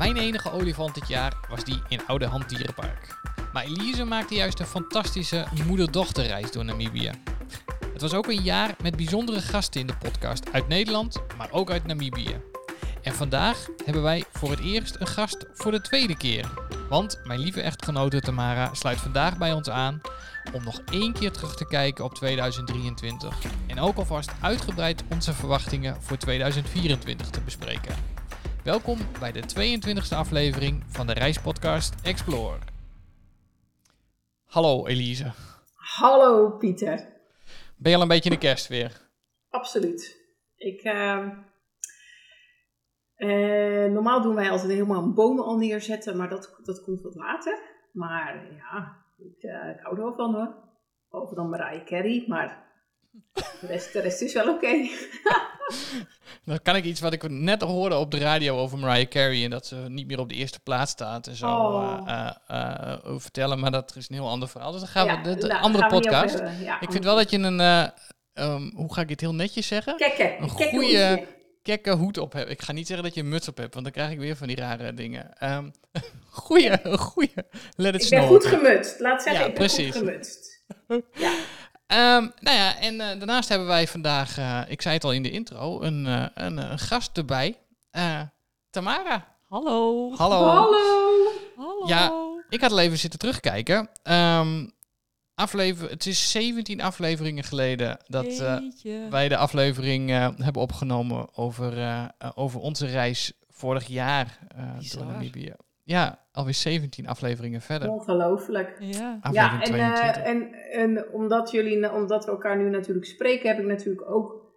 Mijn enige olifant dit jaar was die in Oude Handdierenpark. Maar Elise maakte juist een fantastische moeder-dochterreis door Namibië. Het was ook een jaar met bijzondere gasten in de podcast uit Nederland, maar ook uit Namibië. En vandaag hebben wij voor het eerst een gast voor de tweede keer. Want mijn lieve echtgenote Tamara sluit vandaag bij ons aan om nog één keer terug te kijken op 2023. En ook alvast uitgebreid onze verwachtingen voor 2024 te bespreken. Welkom bij de 22e aflevering van de reispodcast Explore. Hallo Elise. Hallo Pieter. Ben je al een beetje in de kerst weer? Absoluut. Ik, uh, uh, normaal doen wij altijd helemaal een bomen al neerzetten, maar dat, dat komt wat later. Maar ja, ik, uh, ik hou er wel van hoor. Behalve dan Mariah Carey, maar de rest, de rest is wel oké. Okay. Dan kan ik iets wat ik net hoorde op de radio over Mariah Carey en dat ze niet meer op de eerste plaats staat en zo Oh. uh, uh, vertellen, maar dat is een heel ander verhaal. Dus dan gaan Ja, we de, de nou, andere podcast. Ja, ik vind wel dat je een, eh, um, hoe ga ik het heel netjes zeggen? Kekke, een kekke goede kekke hoed op hebt. Ik ga niet zeggen dat je een muts op hebt, want dan krijg ik weer van die rare dingen. Um, goeie, goeie. Let it Ik snow. ben goed gemutst. Laat zeggen, Ja, ik ben precies. goed gemutst. Ja. Um, nou ja, en uh, daarnaast hebben wij vandaag, uh, ik zei het al in de intro, een, uh, een, een, gast erbij. Uh, Tamara. Hallo. Hallo. Hallo. Hallo. Ja, ik had al even zitten terugkijken. Um, aflever het is 17 afleveringen geleden dat uh, wij de aflevering uh, hebben opgenomen over, uh, over onze reis vorig jaar door Namibië. Ja, alweer 17 afleveringen verder. Ongelooflijk. Ja, ja en, uh, en, en omdat, jullie, omdat we elkaar nu natuurlijk spreken, heb ik natuurlijk ook,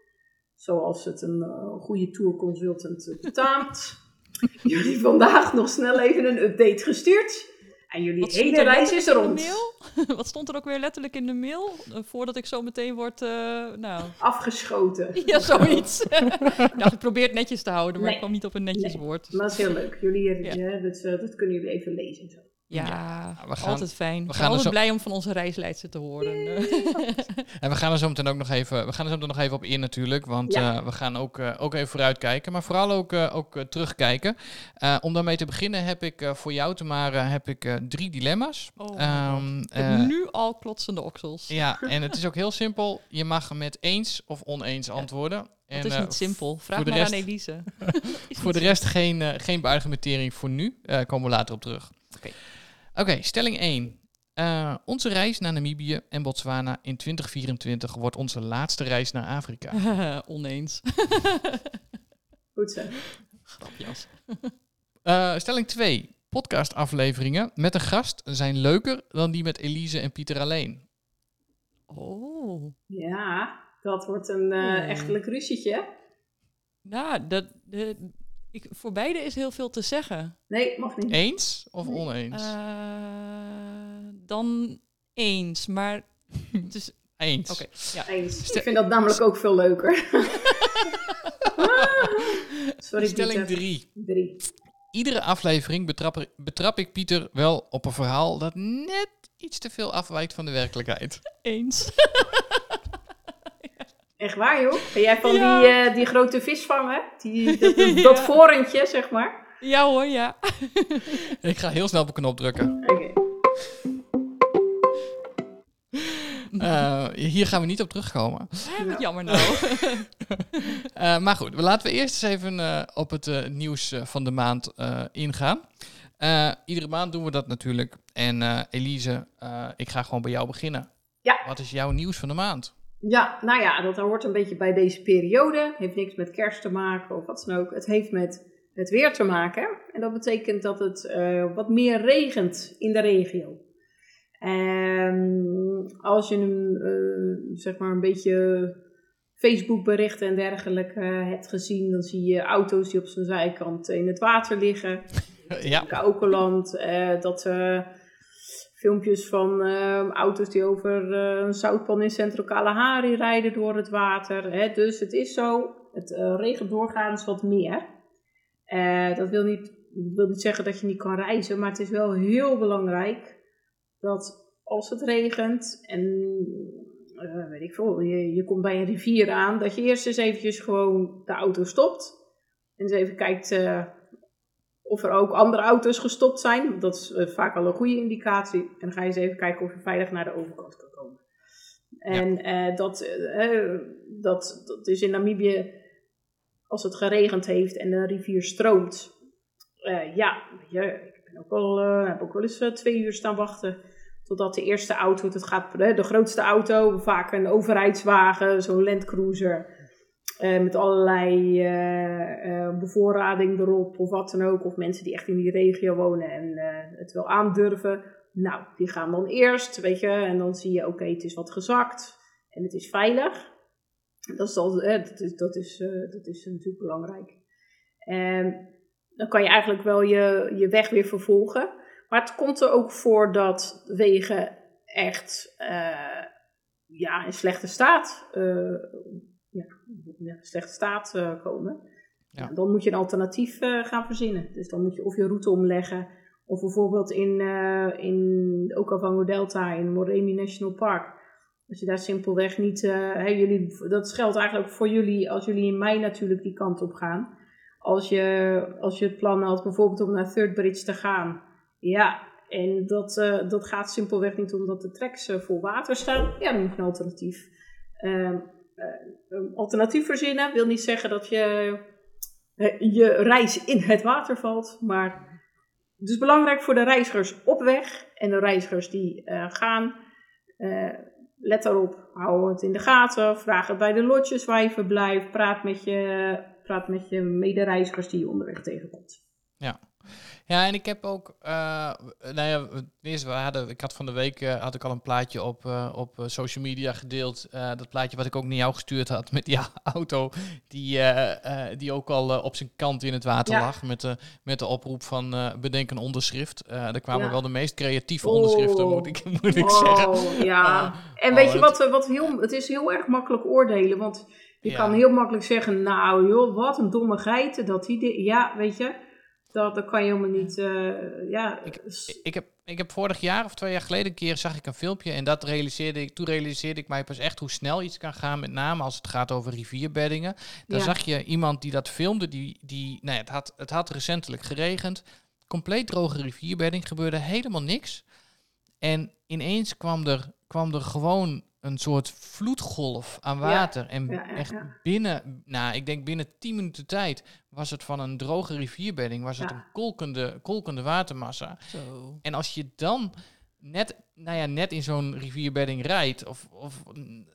zoals het een uh, goede tourconsultant betaamt, jullie vandaag nog snel even een update gestuurd. En jullie Wat hele reis is rond. Wat stond er ook weer letterlijk in de mail? Uh, voordat ik zo meteen word, uh, nou... Afgeschoten. Ja, zoiets. ik dacht, ik probeer het netjes te houden, maar Nee. ik kwam niet op een netjes Nee. woord. Maar dat is heel leuk. Jullie, Ja. ja. dat, eh, dat kunnen jullie even lezen. Zo. Ja, Ja, we gaan- altijd fijn. we gaan er altijd zo- blij om van onze reisleidster te horen. En we gaan er zo meteen ook nog even, we gaan er zo meteen nog even op in natuurlijk, want Ja. eh, we gaan ook, eh, ook even vooruitkijken, maar vooral ook, eh, ook terugkijken. Eh, om daarmee te beginnen heb ik eh, voor jou, Tamara, heb ik eh, drie dilemma's. Oh Ehm, eh, nu al klotsende oksels. Ja, en het is ook heel simpel. Je mag met eens of oneens antwoorden. En, Het is niet simpel. Vraag maar rest- aan Elise. Is Voor de rest geen, eh, geen beargumentering voor nu. Eh komen we later op terug. Oké. Oké, stelling 1. Eh, onze reis naar Namibië en Botswana in 2024 wordt onze laatste reis naar Afrika. Oneens. Goed zo. Grapjas. Eh, stelling 2. Podcastafleveringen met een gast zijn leuker dan die met Elise en Pieter alleen. Oh. Ja, dat wordt een eh Hmm. echtelijk ruzietje. Nou, dat, de, ik, voor beide is heel veel te zeggen. Nee, mag niet. Eens of oneens? Eh, dan eens, maar... Het is, Eens. Oké, ja. Eens. Stel- Ik vind dat namelijk ook veel leuker. Sorry, Stelling Pieter. 3. Drie. Iedere aflevering betrap, betrap ik Pieter wel op een verhaal dat net iets te veel afwijkt van de werkelijkheid. Eens. Echt waar, joh? Ben jij van Ja. die, eh, die grote visvanger? Die, dat, dat, Ja. vorentje, zeg maar? Ja hoor, ja. Ik ga heel snel op een knop drukken. Oké. Eh, hier gaan we niet op terugkomen. Wat jammer nou. Eh, maar goed, laten we eerst eens even eh, op het eh, nieuws van de maand eh, ingaan. Eh, iedere maand doen we dat natuurlijk. En eh, Elise, eh, ik ga gewoon bij jou beginnen. Ja. Wat is jouw nieuws van de maand? Ja, nou ja, dat hoort een beetje bij deze periode. Heeft niks met kerst te maken of wat dan ook. Het heeft met het weer te maken. En dat betekent dat het eh, wat meer regent in de regio. En als je een, eh, zeg maar een beetje Facebook berichten en dergelijke eh, hebt gezien, dan zie je auto's die op zijn zijkant in het water liggen. ja, Kaukeland, eh dat filmpjes van eh, auto's die over eh, een zoutpan in Centro Kalahari rijden door het water. Hè. Dus het is zo, het eh, regent doorgaans wat meer. Eh, dat wil niet, wil niet zeggen dat je niet kan reizen, maar het is wel heel belangrijk dat als het regent en weet ik veel, je, je komt bij een rivier aan, dat je eerst eens eventjes gewoon de auto stopt en eens even kijkt of er ook andere auto's gestopt zijn. Dat is eh, vaak al een goede indicatie. En dan ga je eens even kijken of je veilig naar de overkant kan komen. En eh, dat, eh, dat, dat is in Namibië, als het geregend heeft en de rivier stroomt. ja, ik ben ook al, heb ook wel eens twee uur staan wachten. Totdat de eerste auto, het gaat, de grootste auto, vaak een overheidswagen, zo'n landcruiser. Eh, met allerlei eh, eh, bevoorrading erop of wat dan ook. Of mensen die echt in die regio wonen en het wel aandurven. Nou, die gaan dan eerst, weet je. En dan zie je, oké, het is wat gezakt. En het is veilig. Dat is, dat is, dat is, dat is natuurlijk belangrijk. En dan kan je eigenlijk wel je, je weg weer vervolgen. Maar het komt er ook voor dat wegen echt eh, ja, in slechte staat, ja, in slechte staat eh, komen. Ja. Dan moet je een alternatief eh, gaan verzinnen. Dus dan moet je of je route omleggen, of bijvoorbeeld in, eh in Okavango Delta, in Moremi National Park. Als je daar simpelweg niet, jullie, dat geldt eigenlijk ook voor jullie, als jullie in mei natuurlijk die kant op gaan. Als je, als je het plan had bijvoorbeeld om naar Third Bridge te gaan, ja, en dat, dat gaat simpelweg niet omdat de tracks vol water staan, ja, dan moet je een alternatief. Ehm, eh, een alternatief verzinnen. Wil niet zeggen dat je eh, je reis in het water valt, maar het is belangrijk voor de reizigers op weg. En de reizigers die eh, gaan. eh, let daarop, hou het in de gaten, vraag het bij de lodges waar je verblijft, praat met je, praat met je medereizigers die je onderweg tegenkomt. Ja, en ik heb ook, eh, nou ja, het eerste, we hadden, ik had van de week eh, had ik al een plaatje op, eh, op social media gedeeld. Dat plaatje wat ik ook naar jou gestuurd had met die auto, die, die ook al op zijn kant in het water Ja. lag. Met de, met de oproep van bedenk een onderschrift. Daar kwamen Ja. wel de meest creatieve Oh. onderschriften, moet ik, moet ik zeggen. Oh, ja. Oh, En oh, weet je het- wat, eh, wat heel, het is heel erg makkelijk oordelen, want je Ja. kan heel makkelijk zeggen, nou joh, wat een domme geiten dat die, di- ja, weet je, dat, dat kan je helemaal niet, eh, ja, s- Ik heb, ik heb vorig jaar of twee jaar geleden een keer zag ik een filmpje en dat realiseerde ik, toen realiseerde ik mij pas echt hoe snel iets kan gaan, met name als het gaat over rivierbeddingen. Dan Ja. zag je iemand die dat filmde, die, die nou ja, het, had, het had recentelijk geregend, compleet droge rivierbedding, gebeurde helemaal niks. En ineens kwam er, kwam er gewoon een soort vloedgolf aan Ja, water. En ja, ja, echt ja. binnen, nou, ik denk binnen 10 minuten tijd was het van een droge rivierbedding, was het een kolkende, kolkende watermassa. Zo. En als je dan net, nou ja, net in zo'n rivierbedding rijdt, of, of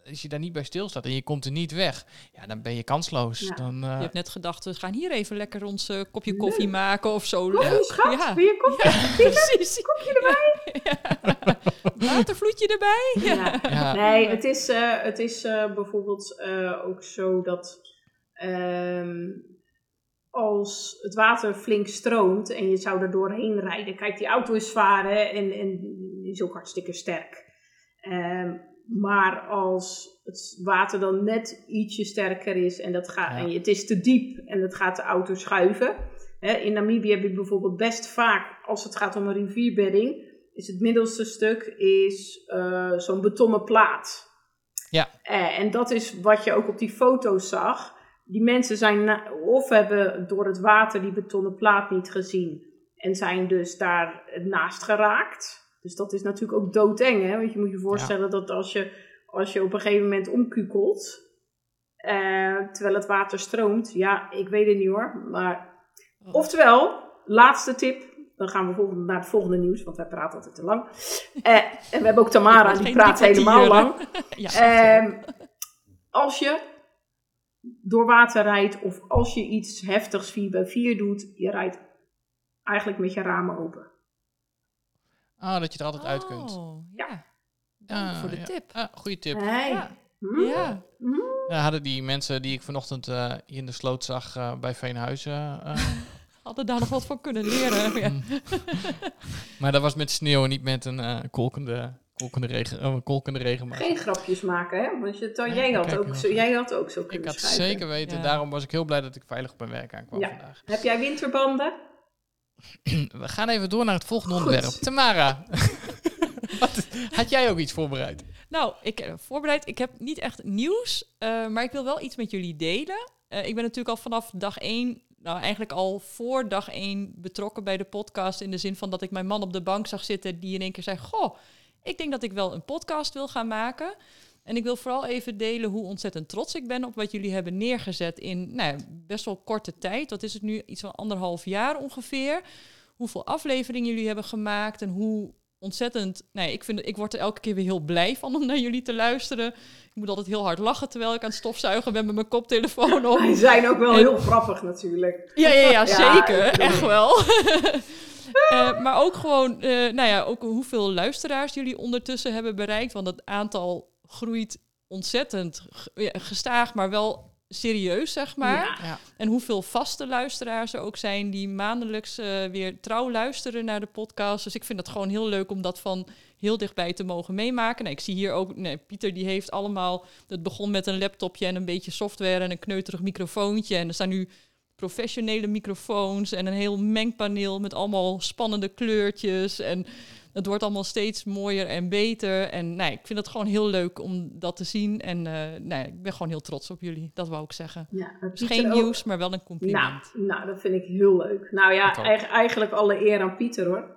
als je daar niet bij stilstaat en je komt er niet weg, ja, dan ben je kansloos. Ja. Dan, eh, Je hebt net gedacht, we gaan hier even lekker ons eh, kopje koffie maken of zo. Koffie, Leuk. schat, Ja. wil je koffie? Ja, precies. Kopje erbij. Watervloedje erbij. Ja. Ja. ja, Nee, het is, eh, het is eh, bijvoorbeeld eh, ook zo dat ehm, als het water flink stroomt en je zou er doorheen rijden. Kijk, die auto is hè, en, en die is ook hartstikke sterk. Ehm, maar als het water dan net ietsje sterker is en, dat gaat, Ja. en het is te diep en dat gaat de auto schuiven. Hè, in Namibië heb je bijvoorbeeld best vaak, als het gaat om een rivierbedding, is het middelste stuk is eh, zo'n betonnen plaat. Ja. Eh, en dat is wat je ook op die foto's zag. Die mensen zijn of hebben door het water die betonnen plaat niet gezien en zijn dus daar naast geraakt. Dus dat is natuurlijk ook doodeng, hè? Want je moet je voorstellen dat als je, als je op een gegeven moment omkukelt, eh, terwijl het water stroomt, ja, ik weet het niet hoor, maar Oftewel, laatste tip. Dan gaan we volgende, naar het volgende nieuws, want wij praten altijd te lang. Eh, en we hebben ook Tamara, die praat helemaal lang. Ja, Ehm, als je door water rijdt of als je iets heftigs 4 bij 4 doet, je rijdt eigenlijk met je ramen open. Ah, dat je er altijd uit kunt. Oh, ja. Dank Ah, voor de ja. tip. Ah, goede tip. Hey. Ja. Ja. Ja, hadden die mensen die ik vanochtend eh, hier in de sloot zag eh, bij Veenhuizen. eh, Hadden daar nog wat van kunnen leren. Ja. maar dat was met sneeuw en niet met een eh, kolkende, kolkende, regen, oh, een kolkende regenmassa. Geen grapjes maken, hè? Want je, Nee, jij, had ook zo, jij had ook zo Ik kunnen had schrijven. zeker weten, Ja. daarom was ik heel blij dat ik veilig op mijn werk aankwam Ja. vandaag. Heb jij winterbanden? We gaan even door naar het volgende Goed. onderwerp. Tamara, wat, had jij ook iets voorbereid? Nou, ik heb voorbereid. Ik heb niet echt nieuws, eh, maar ik wil wel iets met jullie delen. Eh, ik ben natuurlijk al vanaf dag één nou, eigenlijk al voor dag één betrokken bij de podcast. In de zin van dat ik mijn man op de bank zag zitten die in één keer zei: Goh, ik denk dat ik wel een podcast wil gaan maken. En ik wil vooral even delen hoe ontzettend trots ik ben op wat jullie hebben neergezet in nou ja, best wel korte tijd. Wat is het nu? Iets van anderhalf jaar ongeveer. Hoeveel afleveringen jullie hebben gemaakt en hoe ontzettend. Nee, ik, vind, ik word er elke keer weer heel blij van om naar jullie te luisteren. Ik moet altijd heel hard lachen terwijl ik aan het stofzuigen ben met mijn koptelefoon op. Die zijn ook wel heel grappig natuurlijk. Ja, ja, ja, zeker. Echt wel. Uh, maar ook gewoon, uh, nou ja, ook hoeveel luisteraars jullie ondertussen hebben bereikt. Want het aantal groeit ontzettend gestaag, maar wel serieus, zeg maar. Ja. En hoeveel vaste luisteraars er ook zijn die maandelijks uh, weer trouw luisteren naar de podcast. Dus ik vind het gewoon heel leuk om dat van heel dichtbij te mogen meemaken. Nou, ik zie hier ook, nee, Pieter die heeft allemaal, het begon met een laptopje en een beetje software en een kneuterig microfoontje. En er staan nu professionele microfoons en een heel mengpaneel met allemaal spannende kleurtjes. En het wordt allemaal steeds mooier en beter. En nee, ik vind het gewoon heel leuk om dat te zien. En uh, nee, ik ben gewoon heel trots op jullie. Dat wou ik zeggen. Ja, dus geen nieuws, maar wel een compliment. Nou, nou, dat vind ik heel leuk. Nou ja, eigenlijk alle eer aan Pieter hoor.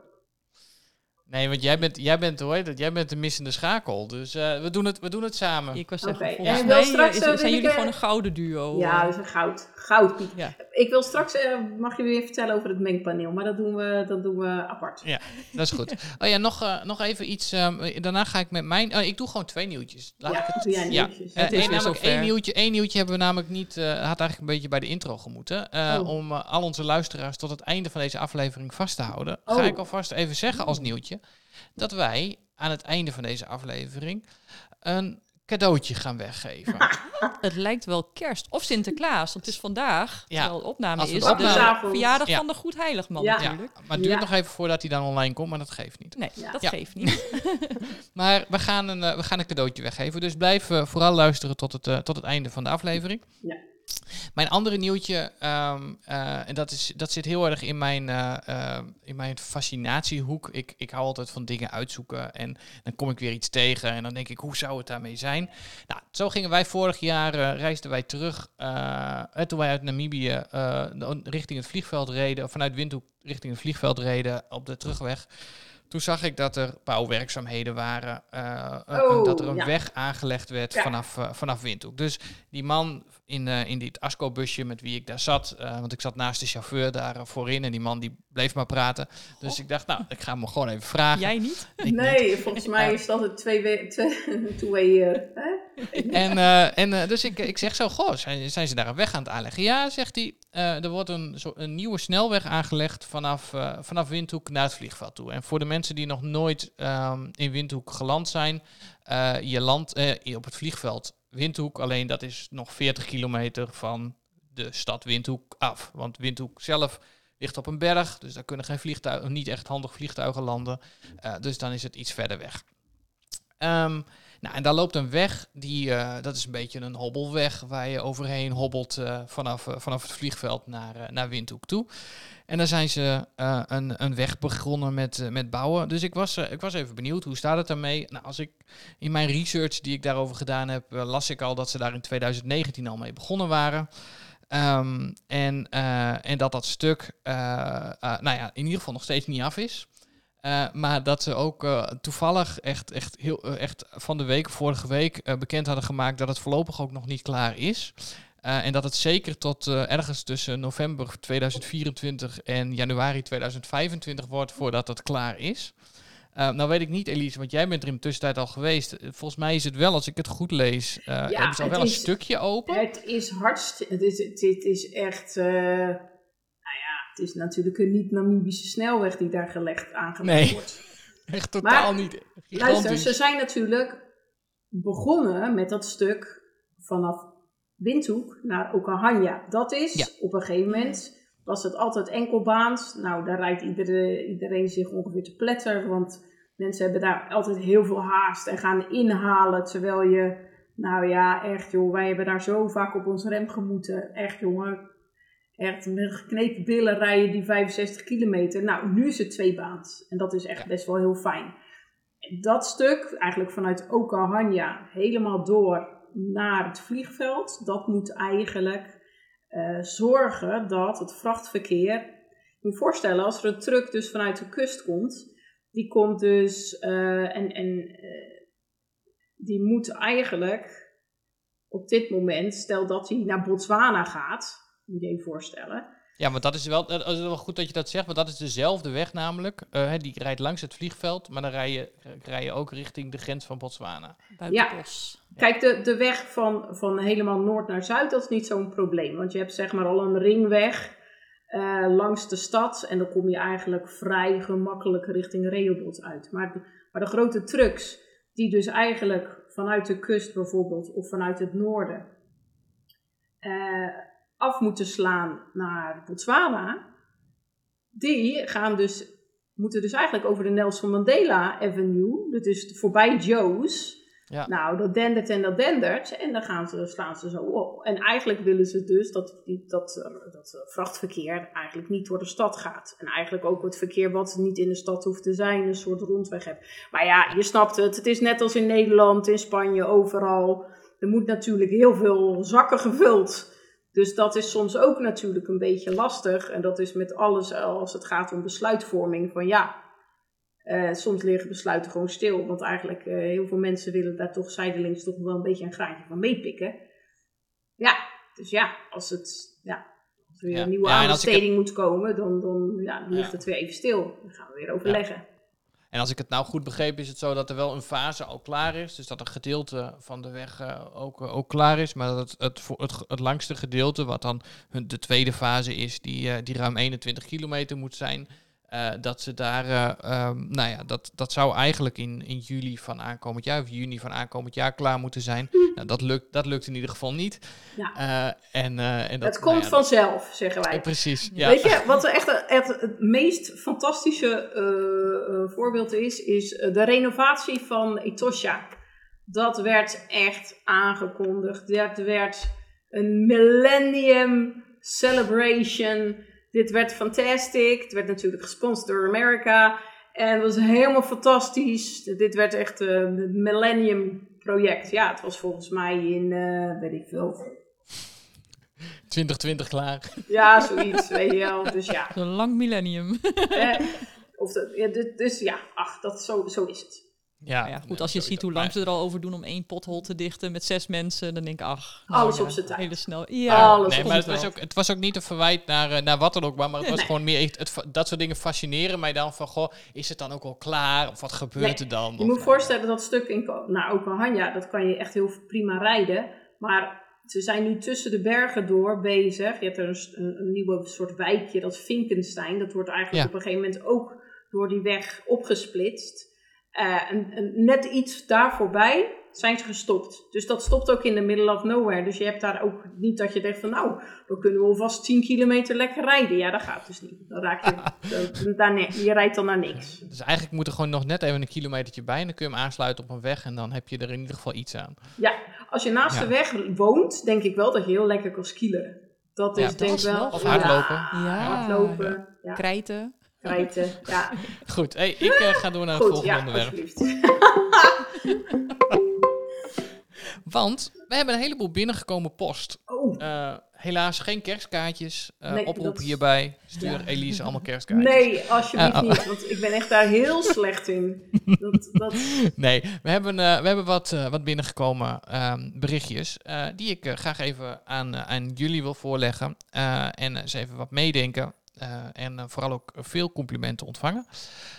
Nee, want jij bent, jij bent, heet het? Jij bent de missende schakel. Dus uh, we, doen het, we doen het samen. Ik was zeggen, okay. volgens mij straks, is, zijn jullie gewoon een gouden duo. Ja, dat is een goud. Goud. Ja. Ik wil straks, uh, mag je weer vertellen over het mengpaneel. Maar dat doen we, dat doen we apart. Ja, dat is goed. oh ja, nog, uh, nog even iets. Um, daarna ga ik met mijn... Oh, ik doe gewoon twee nieuwtjes. Laat ja, ik het, doe jij ja. nieuwtjes. het is namelijk één nieuwtje, één nieuwtje hebben we namelijk niet... had eigenlijk een beetje bij de intro gemoeten. Oh. Om al onze luisteraars tot het einde van deze aflevering vast te houden. Oh. Ga ik alvast even zeggen als nieuwtje dat wij aan het einde van deze aflevering een cadeautje gaan weggeven. het lijkt wel kerst of Sinterklaas, want het is vandaag, ja. terwijl de opname is, de verjaardag ja. van de Goedheiligman ja. natuurlijk. Ja. Maar het duurt nog even voordat hij dan online komt, maar dat geeft niet. Nee, dat geeft niet. maar we gaan, een, uh, we gaan een cadeautje weggeven, dus blijf uh, vooral luisteren tot het, uh, tot het einde van de aflevering. Ja. Mijn andere nieuwtje, um, uh, en dat, is, dat zit heel erg in mijn, uh, uh, in mijn fascinatiehoek. Ik, ik hou altijd van dingen uitzoeken en dan kom ik weer iets tegen en dan denk ik, hoe zou het daarmee zijn? Nou, zo gingen wij vorig jaar, reisden wij terug, toen wij uit Namibië richting het vliegveld reden, vanuit Windhoek richting het vliegveld reden op de terugweg. Toen zag ik dat er bouwwerkzaamheden waren. Uh, oh, dat er een ja. weg aangelegd werd Ja. vanaf, uh, vanaf Windhoek. Dus die man in, uh, in dit ASCO-busje met wie ik daar zat. want ik zat naast de chauffeur daar voorin. En die man die bleef maar praten. Dus ik dacht, nou, ik ga hem gewoon even vragen. Jij niet? Ik nee, niet. volgens mij is dat een twee twee? En, uh, en uh, dus ik, ik zeg zo, goh, zijn, zijn ze daar een weg aan het aanleggen? Ja, zegt hij, er wordt een, een nieuwe snelweg aangelegd vanaf, vanaf Windhoek naar het vliegveld toe. En voor de mensen die nog nooit um, in Windhoek geland zijn, je landt op het vliegveld Windhoek, alleen dat is nog 40 kilometer van de stad Windhoek af. Want Windhoek zelf ligt op een berg, dus daar kunnen geen vliegtuigen, niet echt handig vliegtuigen landen. dus dan is het iets verder weg. Um, nou, en daar loopt een weg, die, uh, dat is een beetje een hobbelweg waar je overheen hobbelt uh, vanaf, uh, vanaf het vliegveld naar, naar Windhoek toe. En daar zijn ze een, een weg begonnen met, met bouwen. Dus ik was, ik was even benieuwd, hoe staat het daarmee? Nou, als ik in mijn research die ik daarover gedaan heb, las ik al dat ze daar in 2019 al mee begonnen waren. Um, en, en dat dat stuk, nou ja, in ieder geval nog steeds niet af is. Uh, maar dat ze ook uh, toevallig echt, echt, heel, uh, echt van de week, vorige week, bekend hadden gemaakt dat het voorlopig ook nog niet klaar is. en dat het zeker tot ergens tussen november 2024 en januari 2025 wordt voordat het klaar is. nou weet ik niet, Elise, want jij bent er in de tussentijd al geweest. Volgens mij is het wel, als ik het goed lees, ja, hebben ze al wel is, een stukje open. Het is hartstikke, het is, het is echt... Het is natuurlijk een niet-Namibische snelweg die daar gelegd aangelegd nee, wordt. Echt totaal maar, niet. Luister, ze zijn natuurlijk begonnen met dat stuk vanaf Windhoek naar Okahanja. Dat is ja. op een gegeven moment was het altijd enkelbaans. Nou, daar rijdt iedereen, iedereen zich ongeveer te pletter, want mensen hebben daar altijd heel veel haast en gaan inhalen terwijl je, nou ja, echt joh, wij hebben daar zo vaak op ons rem gemoeten. Echt jongen, echt met geknepen billen rijden die 65 kilometer. Nou, nu is het tweebaans. En dat is echt Ja. best wel heel fijn. Dat stuk, eigenlijk vanuit Okahanja, helemaal door naar het vliegveld, dat moet eigenlijk eh, zorgen dat het vrachtverkeer. Je moet je voorstellen, als er een truck dus vanuit de kust komt, die komt dus eh, en, en eh, die moet eigenlijk op dit moment, stel dat hij naar Botswana gaat, moet je je even voorstellen. Ja, maar dat is wel, dat is wel goed dat je dat zegt, want dat is dezelfde weg namelijk. Eh, hè, die rijdt langs het vliegveld, maar dan rij je, rij je ook richting de grens van Botswana. Buiten Ja. bos. Kijk, de, de weg van, van helemaal noord naar zuid, dat is niet zo'n probleem. Want je hebt zeg maar al een ringweg eh, langs de stad. En dan kom je eigenlijk vrij gemakkelijk richting Rehoboth uit. Maar de, maar de grote trucks, die dus eigenlijk vanuit de kust bijvoorbeeld, of vanuit het noorden, eh, af moeten slaan naar Botswana. Die gaan dus, moeten dus eigenlijk over de Nelson Mandela Avenue. Dat is voorbij Joe's. Ja. Nou, dat dendert en dat dendert. En dan gaan ze, slaan ze zo op. En eigenlijk willen ze dus dat, dat, dat vrachtverkeer eigenlijk niet door de stad gaat. En eigenlijk ook het verkeer wat niet in de stad hoeft te zijn, een soort rondweg hebt. Maar ja, je snapt het. Het is net als in Nederland, in Spanje, overal. Er moet natuurlijk heel veel zakken gevuld. Dus dat is soms ook natuurlijk een beetje lastig. En dat is met alles eh, als het gaat om besluitvorming. Van ja, eh, soms liggen besluiten gewoon stil. Want eigenlijk eh, heel veel mensen willen daar toch zijdelings toch wel een beetje een graantje van meepikken. Ja, dus ja, als het ja, als er weer Ja. een nieuwe Ja, ik aanbesteding moet komen, dan, dan, ja, dan ligt het weer even stil. Dan gaan we weer overleggen. En als ik het nou goed begreep, is het zo dat er wel een fase al klaar is. Dus dat een gedeelte van de weg eh, ook, eh, ook klaar is. Maar dat het, het, het langste gedeelte, wat dan hun, de tweede fase is, die, eh, die ruim 21 kilometer moet zijn. Eh, dat ze daar, eh, ehm, nou ja, dat, dat zou eigenlijk in, in juli van aankomend jaar, of juni van aankomend jaar klaar moeten zijn. Nou, dat lukt, dat lukt in ieder geval niet. Ja. Eh, en, en dat, het nou komt ja, vanzelf, zeggen wij. precies. Ja. Weet je, wat echt het, het, meest fantastische voorbeeld is, is de renovatie van Etosha. Dat werd echt aangekondigd. Dat werd een millennium celebration. Dit werd fantastic. Het werd natuurlijk gesponsord door Amerika. En het was helemaal fantastisch. Dit werd echt eh, het millennium project. Ja, het was volgens mij in, eh, weet ik veel. 2020 klaar. Ja, zoiets, weet je wel. Dus ja. Zo'n lang millennium. Eh, of dat, ja, dus ja, ach, dat, zo, zo is het. Ja, Nou ja, goed, als je ziet hoe maar- lang ze er al over doen om één pothol te dichten met zes mensen, dan denk ik, ach. nou Alles ja, op zijn tijd. Hele snel. Ja, Alles nee, op maar het zijn was, tijd. ook, het was ook niet een verwijt naar, eh, naar wat dan ook, maar, maar het was Nee. gewoon meer echt, het, fa- dat soort dingen fascineren mij dan van, goh, is het dan ook al klaar? Of wat gebeurt Nee, er dan? Je Of, moet nou, voorstellen dat stuk in naar Okahanja, dat kan je echt heel prima rijden. Maar ze zijn nu tussen de bergen door bezig. Je hebt er een, een, een nieuwe soort wijkje, dat is Vinkenstein. Dat wordt eigenlijk Ja. op een gegeven moment ook door die weg opgesplitst. Eh, en, en net iets daar voorbij zijn ze gestopt. Dus dat stopt ook in de middle of nowhere. Dus je hebt daar ook niet dat je denkt van nou, dan kunnen we alvast 10 kilometer lekker rijden. Ja, dat gaat dus niet. Dan raak je, dan, daar ne- je rijdt dan naar niks. Dus eigenlijk moet er gewoon nog net even een kilometertje bij en dan kun je hem aansluiten op een weg en dan heb je er in ieder geval iets aan. Ja, als je naast Ja. de weg woont, denk ik wel dat je heel lekker kan skileren. Dat is denk ik wel. Of Ja. hardlopen. Ja. Hardlopen, ja, Krijten. Krijten. Ja, Goed, hey, ik eh, ga door naar het goed, volgende ja, onderwerp. Want we hebben een heleboel binnengekomen post. Oh, Eh, helaas geen kerstkaartjes. Eh Nee, oproep dat- hierbij. Stuur Ja. Elise allemaal kerstkaartjes. nee, alsjeblieft oh. niet, want ik ben echt daar heel slecht in. Dat, dat, Nee, we hebben, we hebben wat, wat binnengekomen ehm, berichtjes die ik graag even aan, aan jullie wil voorleggen. En eens even wat meedenken. Eh, en eh, vooral ook veel complimenten ontvangen.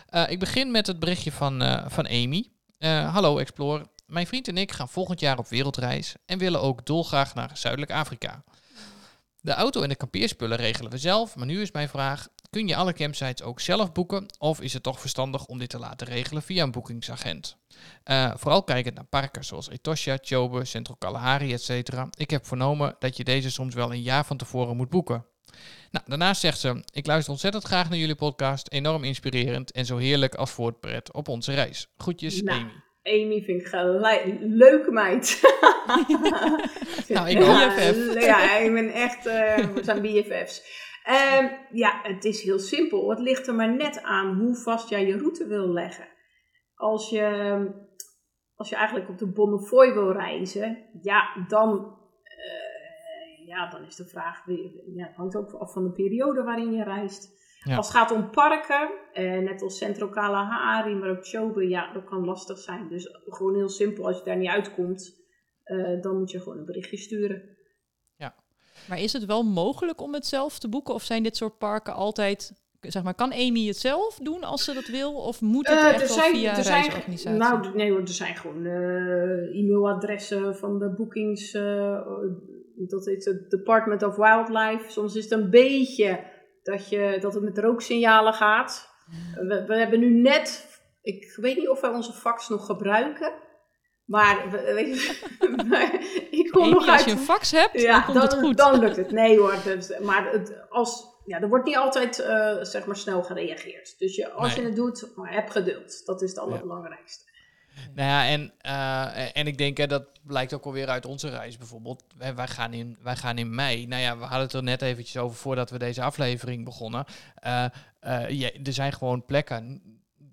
Eh, ik begin met het berichtje van, van Amy. Hallo Explorer. Mijn vriend en ik gaan volgend jaar op wereldreis en willen ook dolgraag naar Zuidelijk Afrika. De auto en de kampeerspullen regelen we zelf, maar nu is mijn vraag: kun je alle campsites ook zelf boeken of is het toch verstandig om dit te laten regelen via een boekingsagent? Eh, vooral kijkend naar parken zoals Etosha, Chobe, Central Kalahari, etc. Ik heb vernomen dat je deze soms wel een jaar van tevoren moet boeken. Nou, daarnaast zegt ze: Ik luister ontzettend graag naar jullie podcast. Enorm inspirerend en zo heerlijk als voortpret op onze reis. Groetjes, Nou, Amy. Amy vind ik gelijk een leuke meid. Nou, ik ja. BFF. Ja, ik ben echt, eh, we zijn BFF's. Ehm, ja, het is heel simpel. Het ligt er maar net aan hoe vast jij je route wil leggen. Als je, als je eigenlijk op de Bonnefoy wil reizen, ja, dan, ja, dan is de vraag, weer- ja, het hangt ook af van de periode waarin je reist. Ja. Als het gaat om parken, eh, net als Centro Kalahari, maar ook Chobe, ja, dat kan lastig zijn. Dus gewoon heel simpel, als je daar niet uitkomt, eh, dan moet je gewoon een berichtje sturen. Maar is het wel mogelijk om het zelf te boeken? Of zijn dit soort parken altijd... Zeg maar, kan Amy het zelf doen als ze dat wil? Of moet het Eh, echt wel via een reisorganisatie? Nou, nee hoor, er zijn gewoon eh, e-mailadressen van de boekings. eh, dat heet het Department of Wildlife. Soms is het een beetje dat, je, dat het met rooksignalen gaat. We, we hebben nu net, ik weet niet of wij onze fax nog gebruiken. Maar we- weet je, maar ik kom Amy, nog als je uit. een fax hebt, dan komt het goed. dan lukt het. Nee hoor, dus, maar het, als, ja, er wordt niet altijd eh, zeg maar snel gereageerd. Dus je, als Nee. je het doet, maar heb geduld. Dat is het allerbelangrijkste. Nou ja, en, eh, en ik denk, hè, dat blijkt ook alweer uit onze reis bijvoorbeeld. Wij, gaan in, wij gaan in mei. Nou ja, we hadden het er net eventjes over voordat we deze aflevering begonnen. Eh, eh, er zijn gewoon plekken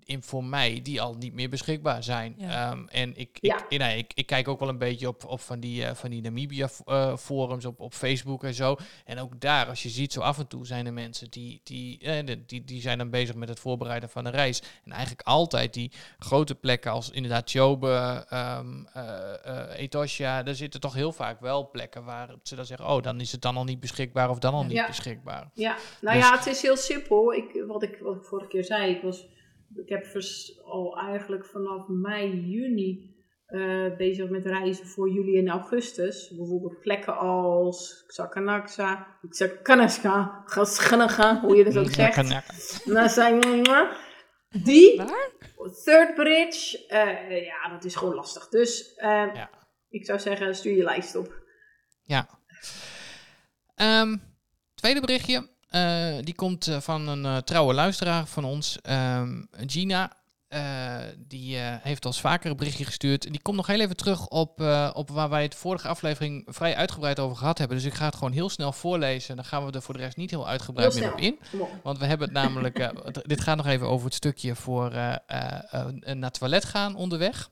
in, voor mij die al niet meer beschikbaar zijn. Ja. Ehm, en ik, ik, Ja. nee, ik, ik kijk ook wel een beetje op, op van die, eh, van die Namibia-forums op, op Facebook en zo. En ook daar, als je ziet, zo af en toe zijn er mensen die, die, eh, die- die, die zijn dan bezig met het voorbereiden van een reis. En eigenlijk altijd die grote plekken als inderdaad Chobe, ehm eh, eh, Etosha, daar zitten toch heel vaak wel plekken waar ze dan zeggen, oh, dan is het dan al niet beschikbaar of dan al niet Ja. beschikbaar. Ja, nou Dus- ja, het is heel simpel. Ik, wat, ik, wat ik vorige keer zei, ik, was, ik heb vers- al eigenlijk vanaf mei, juni eh, bezig met reizen voor juli en augustus. Bijvoorbeeld plekken als Xakanaksa, Xakanaska, Gaschanaga, hoe je dat ook zegt. Nou, zijn die, Waar? Third Bridge, eh, ja, dat is gewoon lastig. Dus eh, Ja. ik zou zeggen, stuur je lijst op. Ja. Ehm, tweede berichtje. Eh, die komt eh, van een eh, trouwe luisteraar van ons, ehm, Gina. Die heeft ons vaker een berichtje gestuurd. Die komt nog heel even terug op, op waar wij het vorige aflevering vrij uitgebreid over gehad hebben. Dus ik ga het gewoon heel snel voorlezen. Dan gaan we er voor de rest niet heel uitgebreid Heel meer op in. Want we hebben het namelijk. dit gaat nog even over het stukje voor naar het toilet gaan onderweg.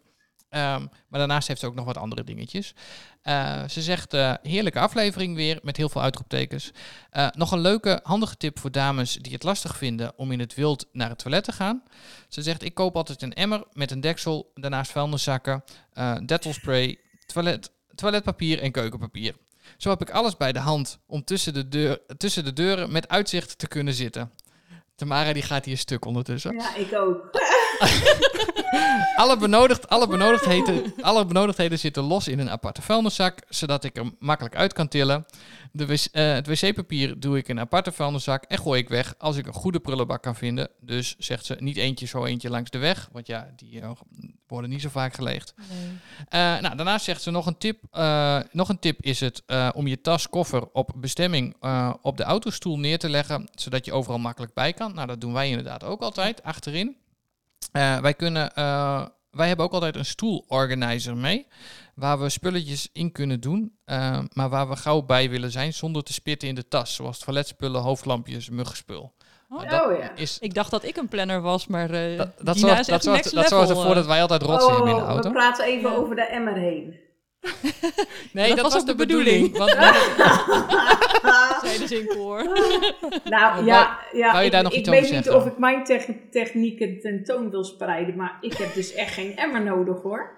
Ehm, maar daarnaast heeft ze ook nog wat andere dingetjes. Eh, ze zegt: eh, heerlijke aflevering weer met heel veel uitroeptekens. Eh, nog een leuke, handige tip voor dames die het lastig vinden om in het wild naar het toilet te gaan. Ze zegt: Ik koop altijd een emmer met een deksel, daarnaast vuilniszakken, eh dettelspray, toilet, toiletpapier en keukenpapier. Zo heb ik alles bij de hand om tussen de, deur, tussen de deuren met uitzicht te kunnen zitten. Tamara die gaat hier stuk ondertussen. Ja, ik ook. Alle, benodigd, alle, benodigdheden, alle benodigdheden zitten los in een aparte vuilniszak, zodat ik hem makkelijk uit kan tillen. De wc, eh, het wc-papier doe ik in een aparte vuilniszak en gooi ik weg als ik een goede prullenbak kan vinden. Dus zegt ze, niet eentje zo eentje langs de weg, want ja, die eh, worden niet zo vaak geleegd. Eh, nou, daarnaast zegt ze nog een tip. eh, nog een tip is het eh, om je tas, koffer op bestemming op de autostoel neer te leggen, zodat je overal makkelijk bij kan. Nou, dat doen wij inderdaad ook altijd achterin. Wij kunnen, wij hebben ook altijd een stoelorganizer mee, waar we spulletjes in kunnen doen, maar waar we gauw bij willen zijn zonder te spitten in de tas, zoals toiletspullen, hoofdlampjes, muggenspul. Oh, dat ja. is Ik dacht dat ik een planner was, maar eh dat, dat, zorgt, is dat, echt zorgt, next dat zorgt ervoor dat eh. wij altijd rotsen hebben in de Oh, auto. we praten even over de emmer heen. Nee, Dat dat, was was ook de bedoeling. bedoeling. Want, koor. Nou ja, ja wou je ik, nog ik weet niet of ik mijn tech- technieken tentoon wil spreiden, maar ik heb dus echt geen emmer nodig hoor.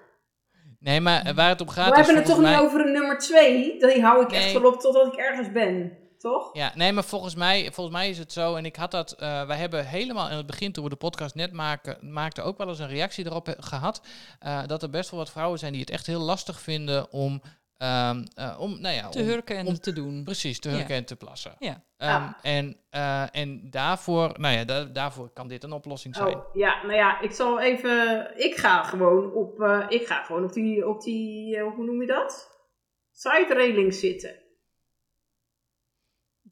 nee, maar waar het om gaat we is hebben het toch volgens niet over een nummer 2? Die hou ik echt Nee. wel op totdat ik ergens ben, toch? Ja, nee, maar volgens mij, volgens mij is het zo. En ik had dat. eh, wij hebben helemaal in het begin, toen we de podcast net maken, maakten, ook wel eens een reactie erop eh, gehad. eh, dat er best wel wat vrouwen zijn die het echt heel lastig vinden om. ehm, eh, om nou ja, Te om- hurken en om- te doen. Precies, te Ja. hurken en te plassen. Ja. Ehm, Ah. en, eh, en daarvoor, nou ja, da- daarvoor kan dit een oplossing zijn. Oh, ja, nou ja, ik zal even. Ik ga gewoon op, eh, ik ga gewoon op die, op die eh, hoe noem je dat? Side railing zitten.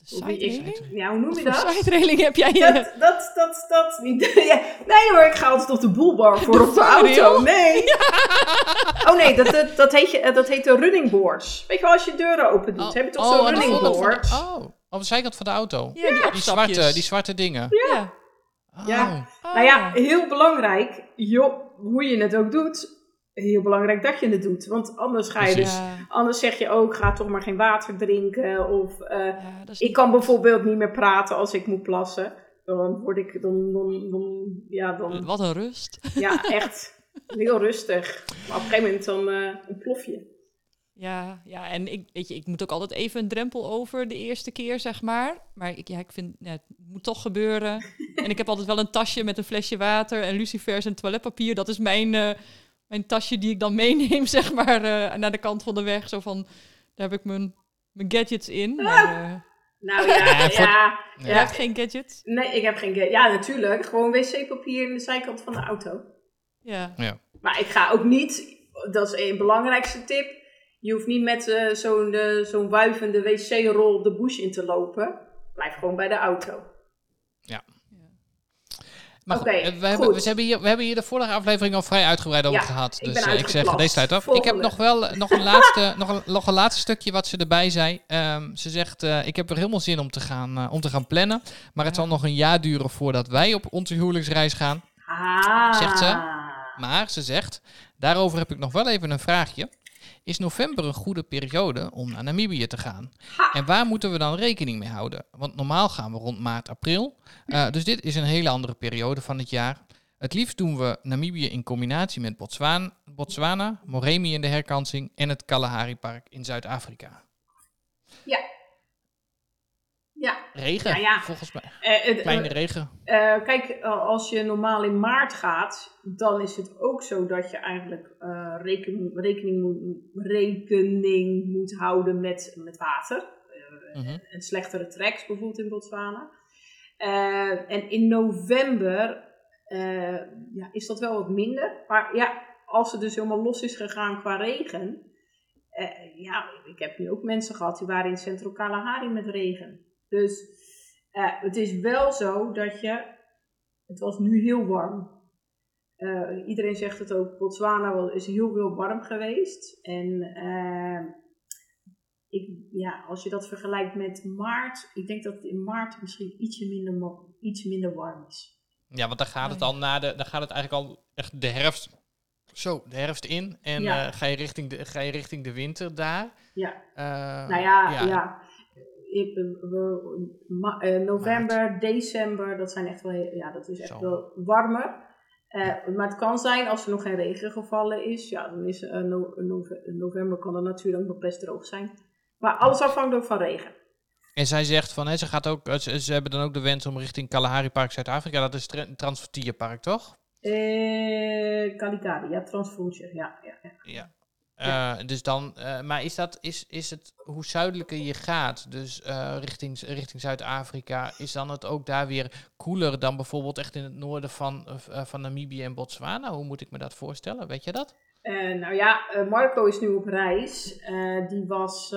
De side ik- ja, hoe noem je Wat dat? side heb jij? Dat, dat, dat, dat niet. Ja, nee hoor, ik ga altijd op de boelbar voor op de auto. Nee. Oh nee, dat, dat, dat, heet je, dat heet de running boards. Weet je wel, als je deuren open doet, heb je toch zo'n de running board? de- oh, op de zijkant van de auto. Ja, die zwarte, die zwarte dingen. Ja. Oh. Ja. Nou ja, heel belangrijk, joh, hoe je het ook doet. Heel belangrijk dat je het doet. Want anders ga je Precies. dus... Anders zeg je ook, ga toch maar geen water drinken. Of eh, ja, ik kan bijvoorbeeld niet meer praten als ik moet plassen. Dan word ik, dan, dan, dan ja, dan, Wat een rust. ja, echt heel rustig. Maar op een gegeven moment dan eh ontplof je. Ja, ja, en ik, weet je, ik moet ook altijd even een drempel over de eerste keer, zeg maar. Maar ik, ja, ik vind, ja, het moet toch gebeuren. en ik heb altijd wel een tasje met een flesje water en lucifers en toiletpapier. Dat is mijn, eh, mijn tasje die ik dan meeneem, zeg maar, eh, naar de kant van de weg. Zo van, daar heb ik mijn, mijn gadgets in. Maar, eh, Nou ja, Ja, voor- ja, je ja. hebt geen gadgets? Nee, ik heb geen... ge- Ja, natuurlijk. Gewoon wc-papier in de zijkant van de auto. Ja. Maar ik ga ook niet... Dat is een belangrijkste tip. Je hoeft niet met eh, zo'n zo'n wuivende wc-rol de bush in te lopen. Blijf gewoon bij de auto. Maar goed, we, hebben, we, hebben hier, we hebben hier de vorige aflevering al vrij uitgebreid over Ja, gehad. Dus eh, ik zeg deze tijd af. Ik heb nog wel eh, nog een, laatste, nog, een, nog een laatste stukje wat ze erbij zei. Ehm, ze zegt, eh, ik heb er helemaal zin om te, gaan, om te gaan plannen. Maar het zal nog een jaar duren voordat wij op onze huwelijksreis gaan. Ah. Zegt ze? Maar ze zegt, daarover heb ik nog wel even een vraagje. Is november een goede periode om naar Namibië te gaan? En waar moeten we dan rekening mee houden? Want normaal gaan we rond maart, april. Eh, dus dit is een hele andere periode van het jaar. Het liefst doen we Namibië in combinatie met Botswana, Botswana Moremi in de herkansing en het Kalahari Park in Zuid-Afrika. Ja. Regen, Ja, ja. volgens mij. Eh, het- Kleine eh, regen. eh, kijk, eh, als je normaal in maart gaat, dan is het ook zo dat je eigenlijk eh, reken- rekening, moet, rekening moet houden met, met water. Eh, Mhm. en slechtere tracks bijvoorbeeld in Botswana. Eh, en in november eh, ja, is dat wel wat minder. Maar ja, als het dus helemaal los is gegaan qua regen. eh, ja, ik heb nu ook mensen gehad die waren in Centro Kalahari met regen. Dus eh, het is wel zo dat je. Het was nu heel warm. Eh, iedereen zegt het ook. Botswana wa- is heel, heel warm geweest. En eh, ik, ja, als je dat vergelijkt met maart. Ik denk dat het in maart misschien ietsje minder, iets minder warm is. Ja, want dan gaat het al na de, dan gaat het eigenlijk al echt de herfst. Zo, de herfst in. En Ja. eh, ga, je richting de, ga je richting de winter daar. Ja. Nou ja, ja. November, december, dat zijn echt wel, ja, dat is echt Zo. wel warmer. Eh, maar het kan zijn, als er nog geen regen gevallen is, ja, dan is eh, no- nove- november kan het natuurlijk nog best droog zijn. Maar alles afhankelijk van regen. En zij zegt van, hè, ze, gaat ook, eh, ze, ze hebben dan ook de wens om richting Kalahari Park Zuid-Afrika. Dat is Transvertier Park, toch? Eh Kalikari, ja, Transfrontier, ja, ja, ja. Ja. Eh, dus dan, eh, maar is, dat, is, is het hoe zuidelijker je gaat, dus eh, richting, richting Zuid-Afrika, is dan het ook daar weer koeler dan bijvoorbeeld echt in het noorden van, van Namibië en Botswana? Hoe moet ik me dat voorstellen? Weet je dat? Nou ja, Marco is nu op reis. Die, was,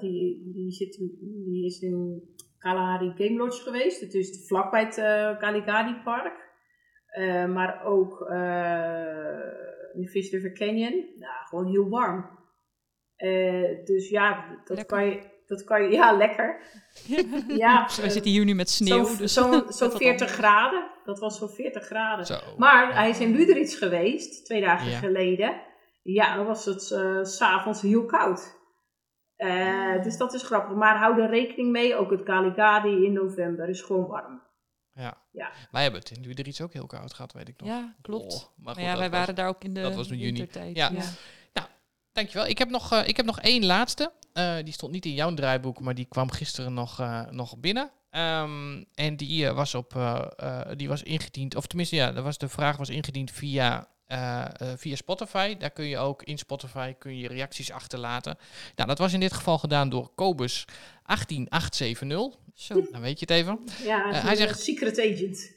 die, die, zit, die is in Kalahari Game Lodge geweest. Het is vlakbij het Kalikari Park. Maar ook eh in Fish River Canyon. Nou, gewoon heel warm. Eh, dus ja, dat Lekker. kan, je, dat kan je... Ja, lekker. Ja, We eh, zitten hier nu met sneeuw. Zo'n dus zo, zo wat 40 anders. graden. Dat was zo'n 40 graden. Zo. Maar hij is in Luderitz geweest, twee dagen Ja. geleden. Ja, dan was het eh, s s'avonds heel koud. Eh, dus dat is grappig. Maar hou er rekening mee, ook het Caligari in november is gewoon warm. Ja. Ja. Wij hebben het in Luderitz ook heel koud gehad, weet ik nog. Ja, klopt. Oh, maar Maar goed, ja, wij was- waren daar ook in de dat was in juni. Ja. ja. Dankjewel. Ik heb nog, eh, ik heb nog één laatste. Eh, die stond niet in jouw draaiboek, maar die kwam gisteren nog, eh, nog binnen. Ehm, en die eh, was op, eh, eh, die was ingediend, of tenminste, ja, dat was, de vraag was ingediend via, eh, eh, via Spotify. Daar kun je ook in Spotify kun je reacties achterlaten. Nou, dat was in dit geval gedaan door Kobus 18870. Zo, Dan weet je het even. Ja, Eh, een hij zegt- secret agent.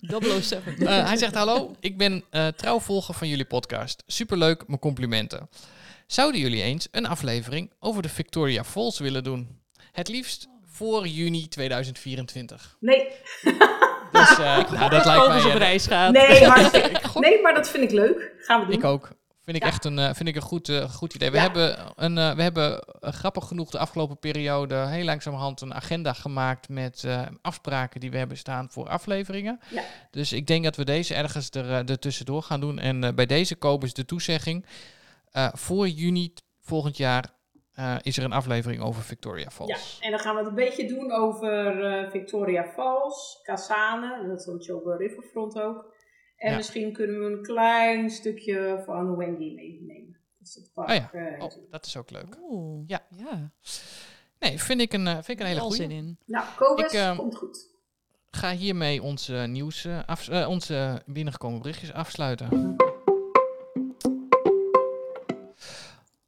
007. Eh, hij zegt: Hallo, ik ben eh trouwvolger van jullie podcast. Superleuk, mijn complimenten. Zouden jullie eens een aflevering over de Victoria Falls willen doen? Het liefst voor juni 2024. Nee, Dus eh, nou, dat lijkt mij. Op eh, reis gaat. nee, hartstikke- nee, maar dat vind ik leuk. Gaan we doen. ik ook. Vind ik Ja. echt een, eh, vind ik een goed, goed idee. We Ja. hebben, een, eh, we hebben grappig genoeg de afgelopen periode heel langzamerhand een agenda gemaakt met eh, afspraken die we hebben staan voor afleveringen. Ja. Dus ik denk dat we deze ergens er, eh, er tussendoor gaan doen. En eh, bij deze Kobus de toezegging. eh, voor juni volgend jaar eh, is er een aflevering over Victoria Ja, Falls. en dan gaan we het een beetje doen over eh, Victoria Falls, Kasane, en dat is dan Chobe Riverfront ook. En Ja. misschien kunnen we een klein stukje van Wendy meenemen. Dus het park. Oh ja. eh, Oh, dat is ook leuk. Oeh, Ja. ja. Nee, vind ik een, vind ik een hele goede. zin in. Nou, Kobus, Ik, komt goed. Ga hiermee onze nieuws, eh, af, onze binnengekomen berichtjes afsluiten.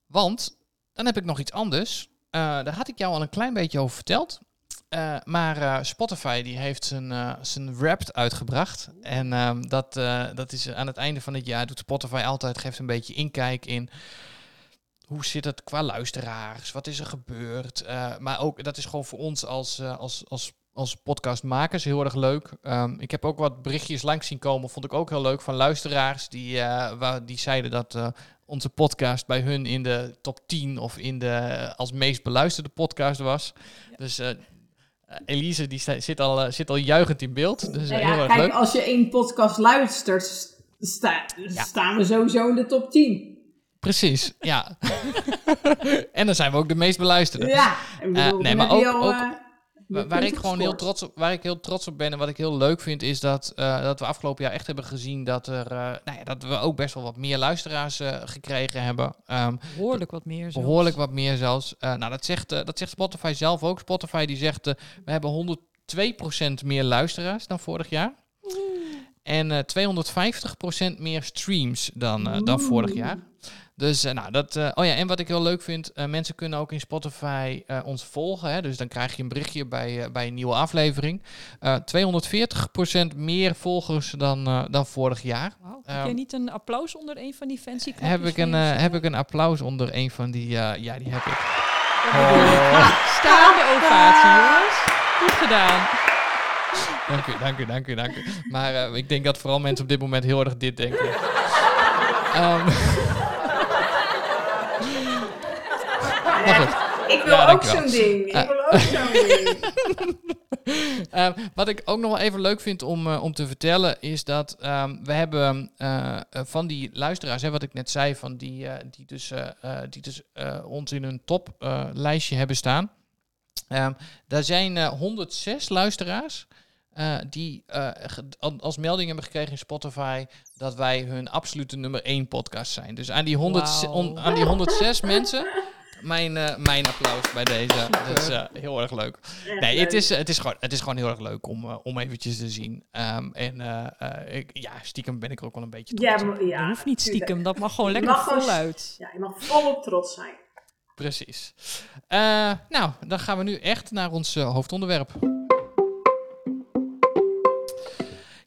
Want dan heb ik nog iets anders. Eh, daar had ik jou al een klein beetje over verteld. Eh, maar eh, Spotify die heeft zijn, eh, zijn Wrapped uitgebracht. En ehm, dat, dat is aan het einde van het jaar doet Spotify altijd, geeft een beetje inkijk in hoe zit het qua luisteraars, wat is er gebeurd. Maar ook dat is gewoon voor ons als, als, als, als podcastmakers heel erg leuk. Ehm, ik heb ook wat berichtjes langs zien komen, vond ik ook heel leuk van luisteraars die, waar, die zeiden dat onze podcast bij hun in de top 10 of in de eh, als meest beluisterde podcast was. Dus eh, Elise die sta- zit, al, eh, zit al juichend in beeld. Dus eh, Nou heel ja, erg kijk, leuk. als je één podcast luistert, sta- staan we sowieso in de top 10. Precies, ja. en dan zijn we ook de meest beluisterde. Ja, ik bedoel, Eh, nee, maar ook- al, ook- eh, Waar, ik gewoon heel trots op, waar ik heel trots op ben en wat ik heel leuk vind, is dat, eh, dat we afgelopen jaar echt hebben gezien dat, er, eh, nou ja, dat we ook best wel wat meer luisteraars eh, gekregen hebben. Ehm, Behoorlijk wat meer zelfs. behoorlijk wat meer zelfs. Nou, dat zegt, dat zegt Spotify zelf ook. Spotify die zegt, we hebben 102% meer luisteraars dan vorig jaar. En eh 250% meer streams dan, eh, dan vorig jaar. Dus eh, nou, dat. eh, oh ja, en wat ik heel leuk vind, eh, mensen kunnen ook in Spotify eh, ons volgen. Hè, dus dan krijg je een berichtje bij, eh, bij een nieuwe aflevering. Eh 240% meer volgers dan, eh, dan vorig jaar. Heb Ehm, jij niet een applaus onder een van die fancy Heb ik, een, eh, heb ik een applaus onder een van die. eh, ja, die heb ik. Ik. Staande ovatie, jongens. Goed gedaan. Dank u, dank u, dank u, dank u. Maar eh, ik denk dat vooral mensen op dit moment heel erg dit denken. Ehm. Ik wil Ja, ook zo'n ding. Ik wil ook zo'n ding. Eh, wat ik ook nog wel even leuk vind om, eh, om te vertellen, is dat ehm, we hebben eh, eh, van die luisteraars, hè, wat ik net zei, van die, eh, die dus, eh, eh, die dus eh, ons in hun toplijstje hebben staan. Ehm, daar zijn eh, 106 luisteraars eh, die eh, als melding hebben gekregen in Spotify dat wij hun absolute nummer 1 podcast zijn. Dus aan die, 100, Wauw. on- aan die 106 mensen, mijn, eh, mijn applaus bij deze. Dat is eh, heel erg leuk. Echt Nee, leuk. het is, het, is gewoon, het is gewoon heel erg leuk om, om eventjes te zien. Ehm, en ik, ja, stiekem ben ik er ook wel een beetje Ja, trots maar- ja, dat hoeft niet tuurlijk. stiekem, dat mag gewoon Je lekker voluit. Ja, je mag volop trots zijn. Precies. Eh, nou, dan gaan we nu echt naar ons hoofdonderwerp.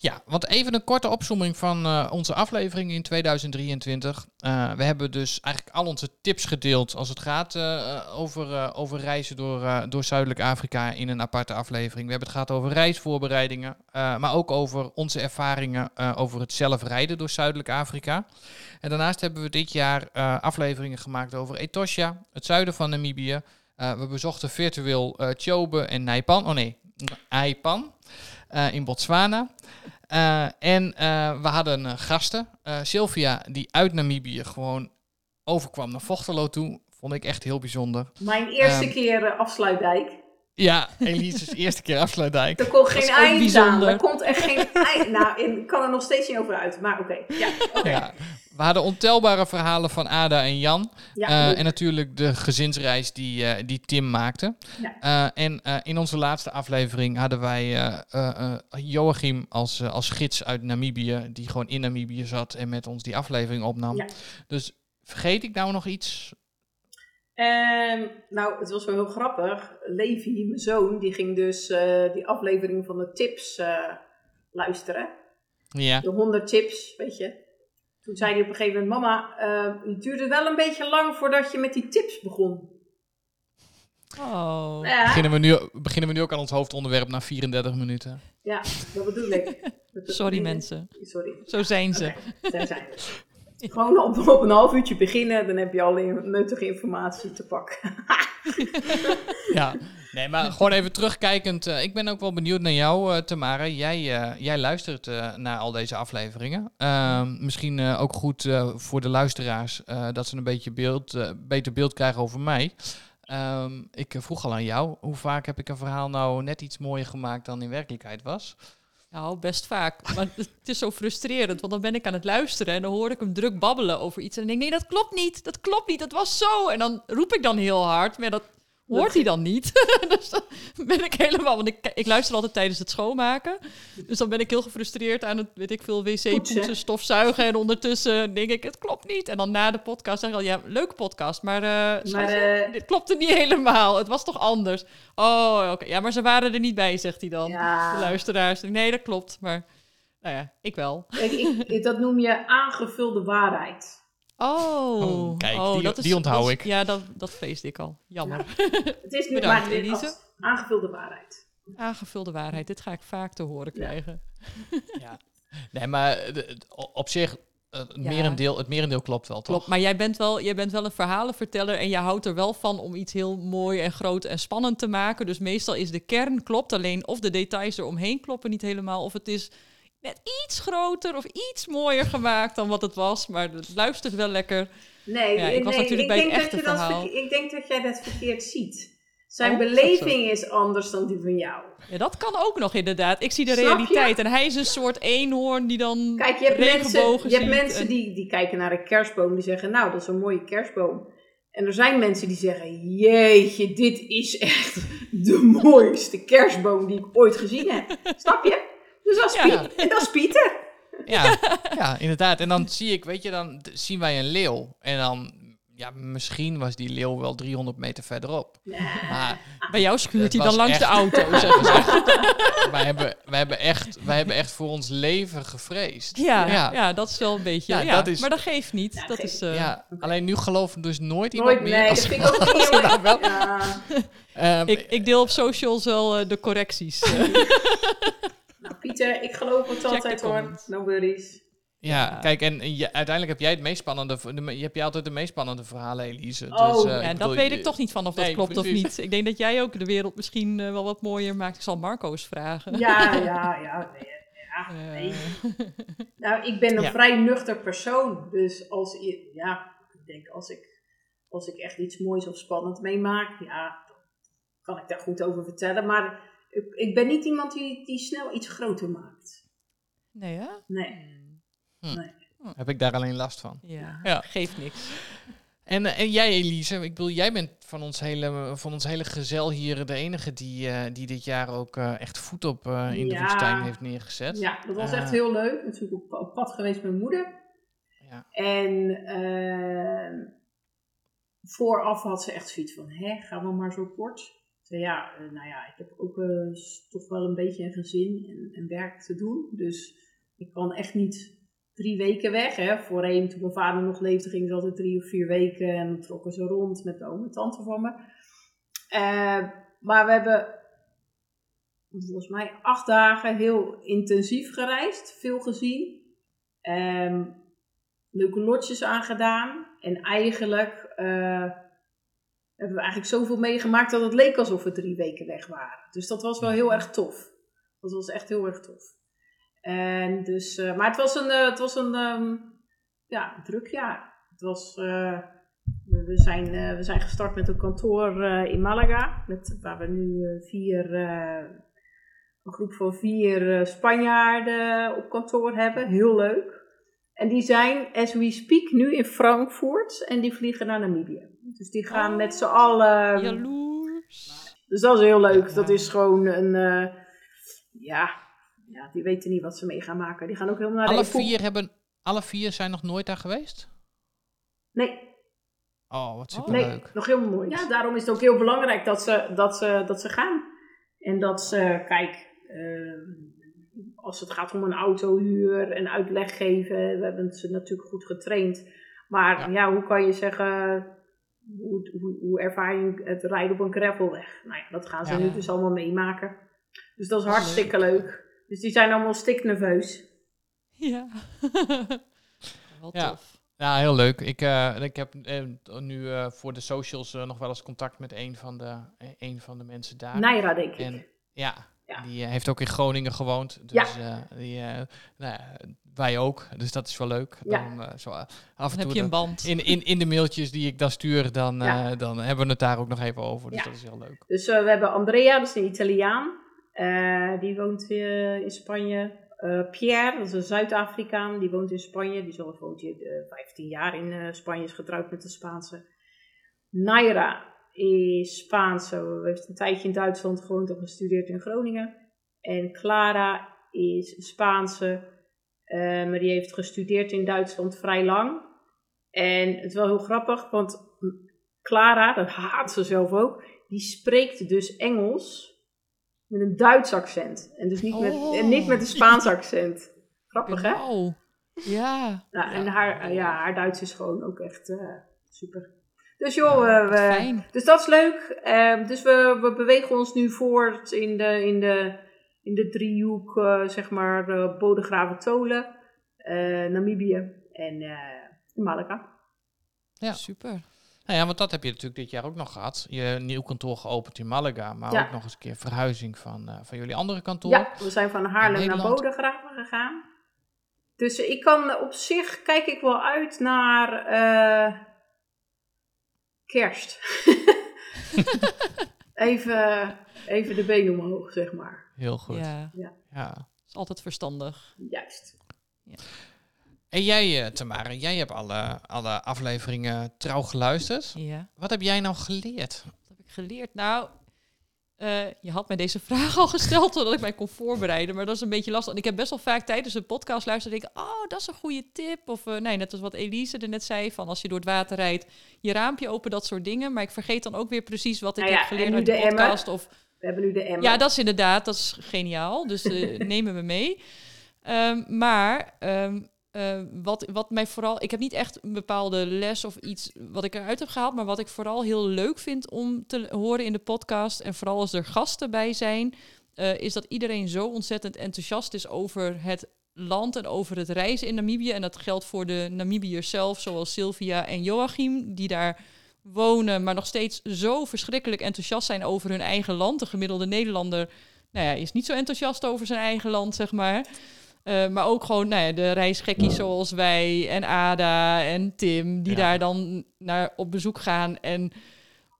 Ja, want even een korte opzomming van eh, onze aflevering in 2023. Eh, we hebben dus eigenlijk al onze tips gedeeld als het gaat eh, over, over reizen door, door Zuidelijk Afrika in een aparte aflevering. We hebben het gehad over reisvoorbereidingen, maar ook over onze ervaringen over het zelf rijden door Zuidelijk Afrika. En daarnaast hebben we dit jaar afleveringen gemaakt over Etosha, het zuiden van Namibië. We bezochten virtueel Chobe en Naipan. Oh nee, Naipan in Botswana. Eh, en eh, we hadden eh, gasten. Sylvia, die uit Namibië gewoon overkwam naar Vochtelo toe. Vond ik echt heel bijzonder. Mijn eerste Ehm, keer afsluitdijk. Ja, Elise's eerste keer afsluitdijk. Er komt geen eind aan. Er komt echt geen eind. Nou, ik kan er nog steeds niet over uit. Maar oké. Ja. We hadden ontelbare verhalen van Ada en Jan. Ja, Eh, en natuurlijk de gezinsreis die, eh, die Tim maakte. Ja. Eh, en eh, in onze laatste aflevering hadden wij eh, eh, eh, Joachim als, als gids uit Namibië, die gewoon in Namibië zat en met ons die aflevering opnam. Ja. Dus vergeet ik nou nog iets? Ehm, nou, het was wel heel grappig. Levi, mijn zoon, die ging dus eh, die aflevering van de tips eh, luisteren. Ja. De 100 tips, weet je. Toen zei hij op een gegeven moment, mama, eh, het duurde wel een beetje lang voordat je met die tips begon. Oh. Ja, Beginnen, we nu, beginnen we nu ook aan ons hoofdonderwerp na 34 minuten? ja dat bedoel ik. Sorry mensen, Sorry. zo zijn ze. Daar zijn we. Gewoon op, op een half uurtje beginnen, dan heb je al in- nuttige informatie te pakken. Ja, nee, maar gewoon even terugkijkend. eh, ik ben ook wel benieuwd naar jou, eh Tamara. Jij, eh, jij luistert naar al deze afleveringen. Ehm, misschien ook goed voor de luisteraars dat ze een beetje beeld, beter beeld krijgen over mij. Ehm, ik vroeg al aan jou, hoe vaak heb ik een verhaal nou net iets mooier gemaakt dan in werkelijkheid was? Nou, best vaak. Maar het is zo frustrerend, want dan ben ik aan het luisteren en dan hoor ik hem druk babbelen over iets. En dan denk ik, nee, dat klopt niet, dat klopt niet, dat was zo. En dan roep ik dan heel hard, maar dat hoort hij dan niet. dus dan ben ik helemaal, want ik, ik luister altijd tijdens het schoonmaken. Dus dan ben ik heel gefrustreerd aan het, weet ik veel, wc Poetsen. stofzuigen. En ondertussen denk ik, het klopt niet. En dan na de podcast zeg ik al, ja, leuke podcast, maar, eh, schatje, eh, dit klopte niet helemaal. Het was toch anders? Oh, oké. Ja, maar ze waren er niet bij, zegt hij dan. Ja. De luisteraars. Nee, dat klopt. Maar nou ja, ik wel. Kijk, ik- dat noem je aangevulde waarheid. Oh, Oh, kijk, die- dat die onthoud dat is- ik. Ja, dat, dat vreesde ik al. Jammer. Het is nu Bedankt, maar Elise. aangevulde waarheid. Aangevulde waarheid. Dit ga ik vaak te horen krijgen. Ja. Nee, maar de- op zich, eh, het, Ja. merendeel, het merendeel klopt wel, toch? Klopt, maar jij bent, wel, jij bent wel een verhalenverteller en je houdt er wel van om iets heel mooi en groot en spannend te maken. Dus meestal is de kern klopt, alleen of de details eromheen kloppen niet helemaal, of het is net iets groter of iets mooier gemaakt dan wat het was. Maar het luistert wel lekker. Nee, Ja, ik was nee, natuurlijk bij het echte dat verhaal. ik denk dat jij dat verkeerd ziet. Zijn Oh, beleving is anders dan die van jou. Ja, dat kan ook nog inderdaad. Ik zie de Snap je? realiteit en hij is een soort eenhoorn die dan Kijk, je hebt mensen, je hebt mensen en- die, die kijken naar een kerstboom die zeggen, nou, dat is een mooie kerstboom. En er zijn mensen die zeggen, jeetje, dit is echt de mooiste kerstboom die ik ooit gezien heb. Snap je? Dus dat is, Ja. Piet- en dat is Pieter. Ja, ja, inderdaad. En dan zie ik, weet je, dan zien wij een leeuw. En dan, ja, misschien was die leeuw wel 300 meter verderop. Maar Bij jou schuurt hij dan langs echt- de auto, zeg maar. wij hebben, wij, hebben echt, wij hebben echt voor ons leven gevreesd. Ja, ja. ja. dat is wel een beetje. Ja, Ja, dat is- Maar dat geeft niet. Ja, dat geeft is, eh, Ja, alleen nu geloven dus nooit iemand Nooit, meer. nee, als- dat vind ik ook niet nou wel- Ja. Ehm, ik, ik deel op socials wel eh, de correcties. Pieter, ik geloof het altijd hoor. No worries. ja, Ja. kijk, en je, uiteindelijk heb jij het meest spannende, de, je hebt jij altijd de meest spannende verhalen, Elise. Oh. dus, eh, ja, ik dat weet ik toch niet van of dat Nee, klopt of niet. Ik denk dat jij ook de wereld misschien eh, wel wat mooier maakt. Ik zal Marco's vragen. Ja, ja, ja. Nee, ja, Eh, nee. Nou, ik ben een Ja. vrij nuchter persoon. Dus als ja, ik denk als ik, als ik echt iets moois of spannends meemaak, ja, dan kan ik daar goed over vertellen. Maar ik, ik ben niet iemand die, die snel iets groter maakt. nee, hè? Nee. heb ik daar alleen last van. Ja, Ja. geeft niks. En, eh, en jij, Elise, ik bedoel, jij bent van ons hele, van ons hele gezel hier de enige die, eh, die dit jaar ook eh, echt voet op eh, in de woestijn heeft neergezet. Ja, dat was echt heel leuk. Natuurlijk op, op pad geweest met mijn moeder. Ja. En vooraf had ze echt zoiets van, hè, gaan we maar zo kort? Zei, ja, eh, nou ja, ik heb ook eh, toch wel een beetje een gezin en, en werk te doen. Dus ik kan echt niet drie weken weg. Hè. Voorheen, toen mijn vader nog leefde, gingen ze altijd drie of vier weken. En trokken ze rond met de oom en tante van me. Eh, maar we hebben volgens mij acht dagen heel intensief gereisd. Veel gezien. Ehm, leuke lotjes aangedaan. En eigenlijk eh, hebben we eigenlijk zoveel meegemaakt dat het leek alsof we drie weken weg waren. Dus dat was wel heel erg tof. Dat was echt heel erg tof. En dus, eh, maar het was een, eh, het was een ehm, ja, druk jaar. Het was, eh, we, zijn, we zijn gestart met een kantoor in Malaga. Met, waar we nu vier, een groep van vier Spanjaarden op kantoor hebben. Heel leuk. En die zijn, as we speak, nu in Frankfurt. En die vliegen naar Namibië. Dus die gaan Oh. met z'n allen. Jaloers. Dus dat is heel leuk. Ja. Dat is gewoon een. eh, ja, ja, die weten niet wat ze mee gaan maken. Die gaan ook helemaal naar Alle de Epo- vier, hebben, alle vier zijn nog nooit daar geweest? Nee, Oh, wat Oh. superleuk. nee, nog helemaal nooit. Ja, daarom is het ook heel belangrijk dat ze, dat ze, dat ze gaan. En dat ze, kijk, eh, als het gaat om een autohuur en uitleg geven, we hebben ze natuurlijk goed getraind. Maar Ja. ja, hoe kan je zeggen, hoe, hoe, hoe ervaar je het rijden op een gravelweg? Nou ja, dat gaan ze Ja. nu dus allemaal meemaken. Dus dat is hartstikke leuk. Dus die zijn allemaal stiknerveus. Ja. Ja. tof. Ja, heel leuk. Ik, eh, ik heb eh, nu eh, voor de socials nog wel eens contact met een van de, een van de mensen daar. Naira, denk ik. En ja, Ja. die heeft ook in Groningen gewoond. Dus eh, die, eh, nou ja, wij ook. Dus dat is wel leuk. Ja. Dan, eh, zo, eh, af Dan en heb toe je een band. in, in, in de mailtjes die ik dan stuur, dan, eh, dan hebben we het daar ook nog even over. Dus Ja. dat is heel leuk. Dus eh, we hebben Andrea, dat is een Italiaan. Eh, die woont in Spanje. Eh, Pierre, dat is een Zuid-Afrikaan. Die woont in Spanje. Die is al woont hier eh, 15 jaar in eh, Spanje. Is getrouwd met een Spaanse. Naira is Spaanse. Heeft een tijdje in Duitsland gewoond en gestudeerd in Groningen. En Clara is Spaanse. Eh, maar die heeft gestudeerd in Duitsland vrij lang. En het is wel heel grappig, want Clara, dat haat ze zelf ook, die spreekt dus Engels met een Duits accent. En dus niet, met, Oh. en niet met een Spaans accent. Grappig, hè? Wauw. Ja, Nou, en Ja. haar, ja, haar Duits is gewoon ook echt eh, super. Dus joh, eh, we, fijn. dus dat is leuk. Ehm, dus we, we bewegen ons nu voort in de, in de, in de driehoek, eh, zeg maar, uh, Bodegraven Tolen, eh, Namibië en eh, Malaga. Ja. Super. Nou ja, want dat heb je natuurlijk dit jaar ook nog gehad. Je nieuw kantoor geopend in Malaga, maar Ja. ook nog eens een keer verhuizing van, eh, van jullie andere kantoor. Ja, we zijn van Haarlem naar. Bodegraven gegaan. Dus ik kan op zich, kijk ik wel uit naar eh, kerst. even, even de benen omhoog, zeg maar. Heel goed. Ja, Ja. is altijd verstandig. Juist. En jij, eh, Tamara, jij hebt alle, alle afleveringen trouw geluisterd. Ja, Wat heb jij nou geleerd? wat heb ik geleerd? Nou, eh, je had mij deze vraag al gesteld, zodat ik mij kon voorbereiden. Maar dat is een beetje lastig. En ik heb best wel vaak tijdens een podcast luisteren denk ik, oh, dat is een goede tip. Of eh, nee, net als wat Elise er net zei, van als je door het water rijdt, je raampje open, dat soort dingen. Maar ik vergeet dan ook weer precies wat ik Nou ja, heb geleerd uit de, de emmer. podcast. Of We hebben nu de emmer. Ja, dat is inderdaad, dat is geniaal. Dus eh, nemen we mee. Ehm, maar ehm, eh, wat, wat mij vooral, ik heb niet echt een bepaalde les of iets wat ik eruit heb gehaald, maar wat ik vooral heel leuk vind om te horen in de podcast, en vooral als er gasten bij zijn, eh, is dat iedereen zo ontzettend enthousiast is over het land en over het reizen in Namibië. En dat geldt voor de Namibiërs zelf, zoals Sylvia en Joachim, die daar wonen, maar nog steeds zo verschrikkelijk enthousiast zijn over hun eigen land. De gemiddelde Nederlander nou ja, is niet zo enthousiast over zijn eigen land, zeg maar. Eh, maar ook gewoon nou ja, de reisgekkies zoals wij en Ada en Tim, die Ja. daar dan naar op bezoek gaan en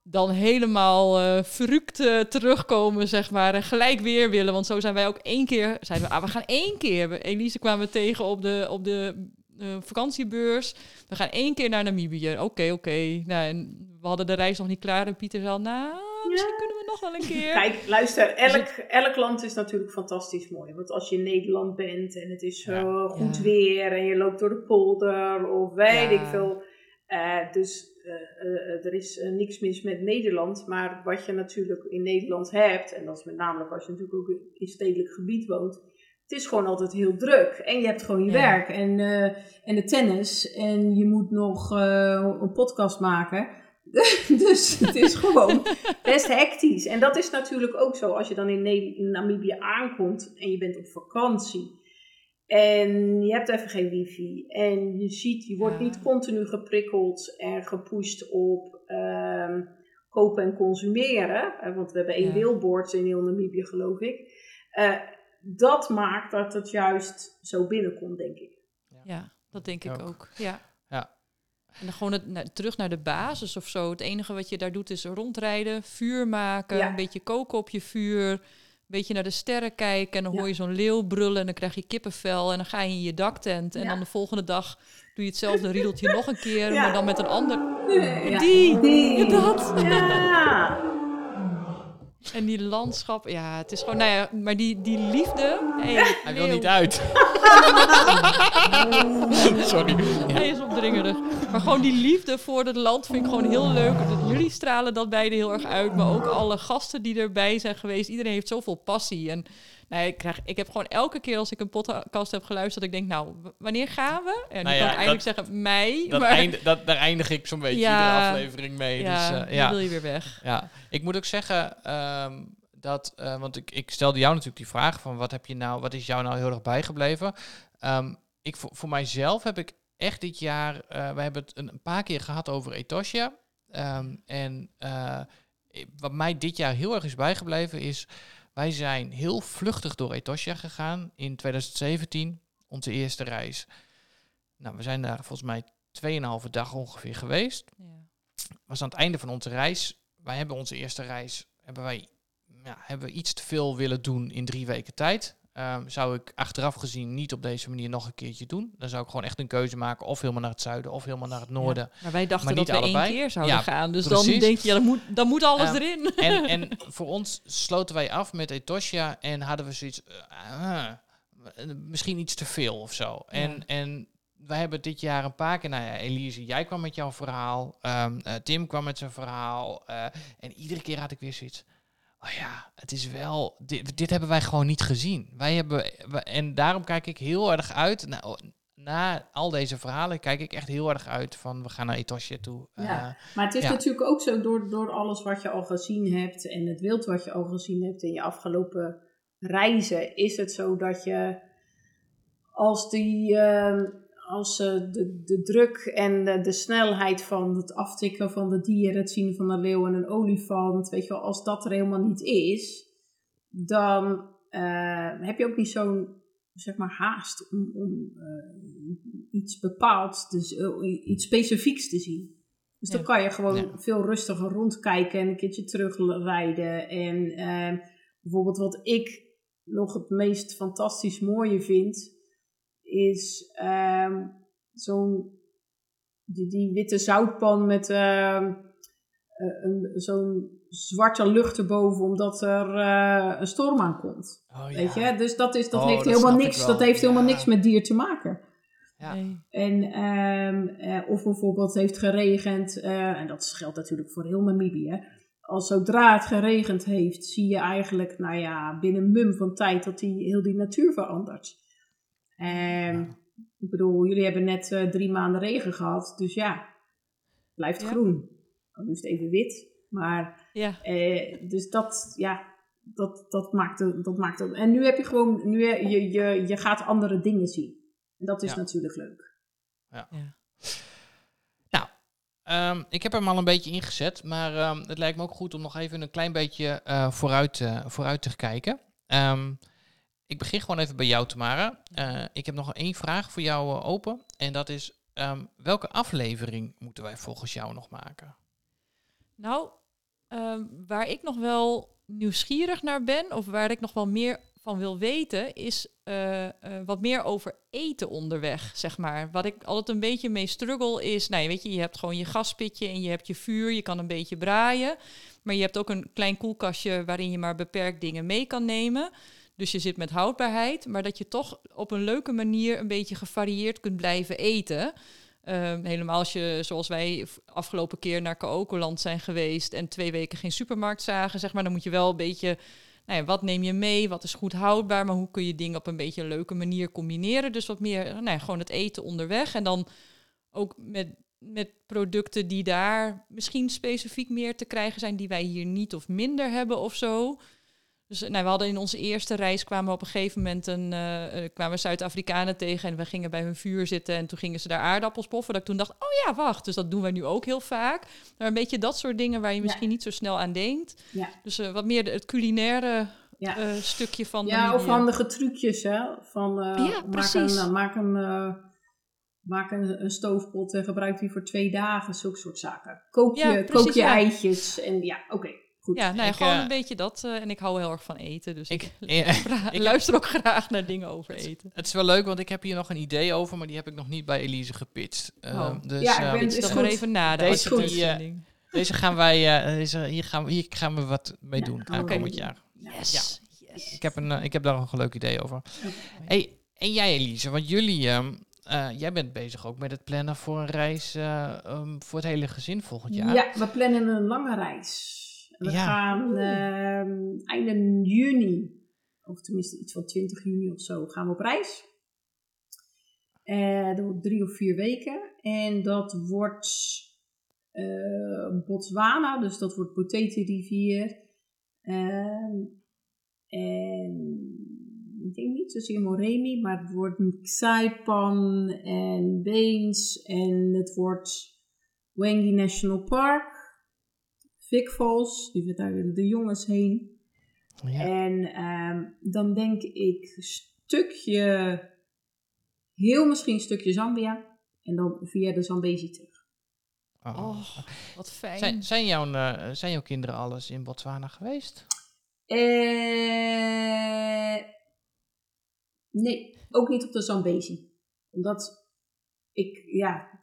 dan helemaal eh verrukt eh, terugkomen, zeg maar, en gelijk weer willen. Want zo zijn wij ook één keer, zeiden we, ah, we gaan één keer. Elise kwamen we tegen op de, op de eh, vakantiebeurs. We gaan één keer naar Namibië. Oké, oké. Nou, en we hadden de reis nog niet klaar en Pieter zei, nou, misschien Ja. kunnen we nog wel een keer. Kijk, luister, elk, elk land is natuurlijk fantastisch mooi. Want als je in Nederland bent en het is zo Ja. goed Ja. weer en je loopt door de polder of weet ik veel. eh, dus eh, eh, er is eh, niks mis met Nederland. Maar wat je natuurlijk in Nederland hebt, en dat is met name als je natuurlijk ook in stedelijk gebied woont. Het is gewoon altijd heel druk. En je hebt gewoon je Ja. werk en, eh, en de tennis. En je moet nog eh, een podcast maken. dus het is gewoon best hectisch. En dat is natuurlijk ook zo als je dan in, Namibië aankomt en je bent op vakantie. En je hebt even geen wifi. En je ziet, je wordt Ja. niet continu geprikkeld en gepusht op ehm, kopen en consumeren. Eh, want we hebben één Ja. billboard in heel Namibië, geloof ik. Dat maakt dat het juist zo binnenkomt, denk ik. Ja, dat denk ik Ook. ook. Ja. Ja. En dan gewoon het, terug naar de basis of zo. Het enige wat je daar doet is rondrijden, vuur maken, Ja. een beetje koken op je vuur, een beetje naar de sterren kijken. En dan Ja. hoor je zo'n leeuw brullen en dan krijg je kippenvel. En dan ga je in je daktent. En Ja. dan de volgende dag doe je hetzelfde riedeltje nog een keer, Ja. maar dan met een ander. Ja. Die, Die. dat. Ja. En die landschap, ja, het is gewoon, nou ja, maar die, die liefde. Hey, Hij wil niet uit. Sorry. Ja. Hij is opdringerig. Maar gewoon die liefde voor het land vind ik gewoon heel leuk. Dat Jullie stralen dat beide heel erg uit. Maar ook alle gasten die erbij zijn geweest. Iedereen heeft zoveel passie. En nou, ik, krijg, ik heb gewoon elke keer als ik een podcast heb geluisterd... dat ik denk, nou, wanneer gaan we? En Nou ja, kan eigenlijk zeggen mei. Dat maar eind, dat, daar eindig ik zo'n beetje Ja. iedere aflevering mee. ja, dus, eh, dan ja. wil je weer weg. Ja, ik moet ook zeggen ehm, dat, eh, want ik, ik stelde jou natuurlijk die vraag van wat heb je nou, wat is jou nou heel erg bijgebleven? Ehm, ik voor, voor mijzelf heb ik echt dit jaar, eh, we hebben het een, een paar keer gehad over Etosha. Ehm, en wat mij dit jaar heel erg is bijgebleven is, wij zijn heel vluchtig door Etosha gegaan in 2017, onze eerste reis. Nou, we zijn daar volgens mij 2,5 dag ongeveer geweest Ja. was aan het einde van onze reis. Wij hebben onze eerste reis hebben wij ja, hebben we iets te veel willen doen in drie weken tijd. Ehm, zou ik achteraf gezien niet op deze manier nog een keertje doen. Dan zou ik gewoon echt een keuze maken of helemaal naar het zuiden of helemaal naar het noorden. Maar wij dachten Maar dat we allebei. één keer zouden Ja, gaan. Dus precies. dan denk je, ja, dan moet, dan moet alles Ehm, erin. En, en voor ons sloten wij af met Etosha en hadden we zoiets, eh, eh, misschien iets te veel of zo. En, en wij hebben dit jaar een paar keer, nou ja, Elise, jij kwam met jouw verhaal, ehm, eh, Tim kwam met zijn verhaal. en iedere keer had ik weer zoiets. Oh ja, het is wel. Dit, dit hebben wij gewoon niet gezien. Wij hebben. En daarom kijk ik heel erg uit. Nou, na al deze verhalen kijk ik echt heel erg uit van we gaan naar Etosha toe. Ja. Eh, Maar het is Ja. natuurlijk ook zo door, door alles wat je al gezien hebt en het wild wat je al gezien hebt in je afgelopen reizen, is het zo dat je als die ehm, als eh, de, de druk en de, de snelheid van het aftikken van de dieren, het zien van een leeuw en een olifant, weet je wel, als dat er helemaal niet is, dan eh, heb je ook niet zo'n zeg maar haast om, om eh, iets bepaald, dus, iets specifieks te zien. Dus dan kan je gewoon Ja. veel rustiger rondkijken en een keertje terugrijden. En bijvoorbeeld wat ik nog het meest fantastisch mooie vind, is ehm, zo'n die, die witte zoutpan met ehm, eh, een- zo'n zwarte lucht erboven, omdat er eh, een storm aankomt. oh Weet je? Dus dat, is, dat Oh, heeft dat helemaal niks. Dat heeft helemaal niks met dier te maken. Ja. Nee. En, ehm, eh, of bijvoorbeeld heeft geregend, eh, en dat geldt natuurlijk voor heel Namibië. Als zodra het geregend heeft, zie je eigenlijk, nou ja, binnen een mum van tijd dat die, heel die natuur verandert. En ik bedoel, jullie hebben net eh, drie maanden regen gehad, dus ja, blijft Ja. groen. Dan is het even wit, maar Ja, eh, dus dat, ja, dat, dat maakt het. Dat maakt het. En nu heb je gewoon, nu je, je, je, je gaat andere dingen zien. En dat is Ja. natuurlijk leuk. ja. Nou, ehm, ik heb hem al een beetje ingezet, maar ehm, het lijkt me ook goed om nog even een klein beetje eh, vooruit, eh, vooruit te kijken. Ehm, ik begin gewoon even bij jou, Tamara. Eh, ik heb nog één vraag voor jou eh, open. En dat is, ehm, welke aflevering moeten wij volgens jou nog maken? Nou, ehm, waar ik nog wel nieuwsgierig naar ben, of waar ik nog wel meer van wil weten, is eh, wat meer over eten onderweg, zeg maar. Wat ik altijd een beetje mee struggle is, nou, je weet je, je hebt gewoon je gaspitje en je hebt je vuur, je kan een beetje braaien, maar je hebt ook een klein koelkastje waarin je maar beperkt dingen mee kan nemen. Dus je zit met houdbaarheid, maar dat je toch op een leuke manier een beetje gevarieerd kunt blijven eten. Ehm, helemaal als je, zoals wij afgelopen keer naar Kaokoland zijn geweest en twee weken geen supermarkt zagen, zeg maar, dan moet je wel een beetje, nou ja, wat neem je mee, wat is goed houdbaar, maar hoe kun je dingen op een beetje een leuke manier combineren. Dus wat meer, nou ja, gewoon het eten onderweg en dan ook met, met producten die daar misschien specifiek meer te krijgen zijn, die wij hier niet of minder hebben of zo. Dus nou, we hadden in onze eerste reis kwamen we op een gegeven moment een, eh, eh, kwamen Zuid-Afrikanen tegen en we gingen bij hun vuur zitten en toen gingen ze daar aardappels poffen. Dat ik toen dacht, oh ja, wacht, dus dat doen wij nu ook heel vaak. Maar een beetje dat soort dingen waar je misschien niet zo snel aan denkt. Ja. Dus eh, wat meer het culinaire Ja. eh, stukje van Ja, of handige trucjes, hè? Van, eh, Ja, maak een, eh, maak een, eh, maak een, een stoofpot en gebruik die voor twee dagen, zulke soort zaken. Kook je, Ja, precies, kook je ja. eitjes en ja, oké, goed. Ja, nou ja, Ik, gewoon eh, een beetje dat. eh, en ik hou heel erg van eten, dus ik, Ik, eh, pra- ik- luister ook graag naar dingen over eten. het is wel leuk, want ik heb hier nog een idee over, maar die heb ik nog niet bij Elise gepitcht. Ehm, Oh. dus, Ja, ik ben- Pitch is dat goed. maar even na de Deze deze gaan wij, eh, deze, hier, gaan we, hier gaan we wat mee Ja, doen gaan we aankomend mee jaar. Yes, yes. Ik heb, een, eh, ik heb daar nog een leuk idee over. Hey, en jij Elise, want jullie, ehm, eh, jij bent bezig ook met het plannen voor een reis eh, ehm, voor het hele gezin volgend jaar. Ja, we plannen een lange reis. We Ja. gaan ehm einde juni, of tenminste iets van 20 juni of zo, gaan we op reis. Eh dat wordt drie of vier weken. En dat wordt eh, Botswana, dus dat wordt Botete rivier. Ehm, en denk niet zozeer Moremi, maar het wordt Saipan en Beens en het wordt Wengi National Park, Vic Falls, die daar willen de jongens heen. Ja. En ehm, dan denk ik een stukje, heel misschien een stukje Zambia en dan via de Zambezi terug. Oh. Oh, wat fijn. Zijn, zijn, jouw, eh, zijn jouw kinderen alles in Botswana geweest? Eh, nee, ook niet op de Zambezi. Omdat ik, ja,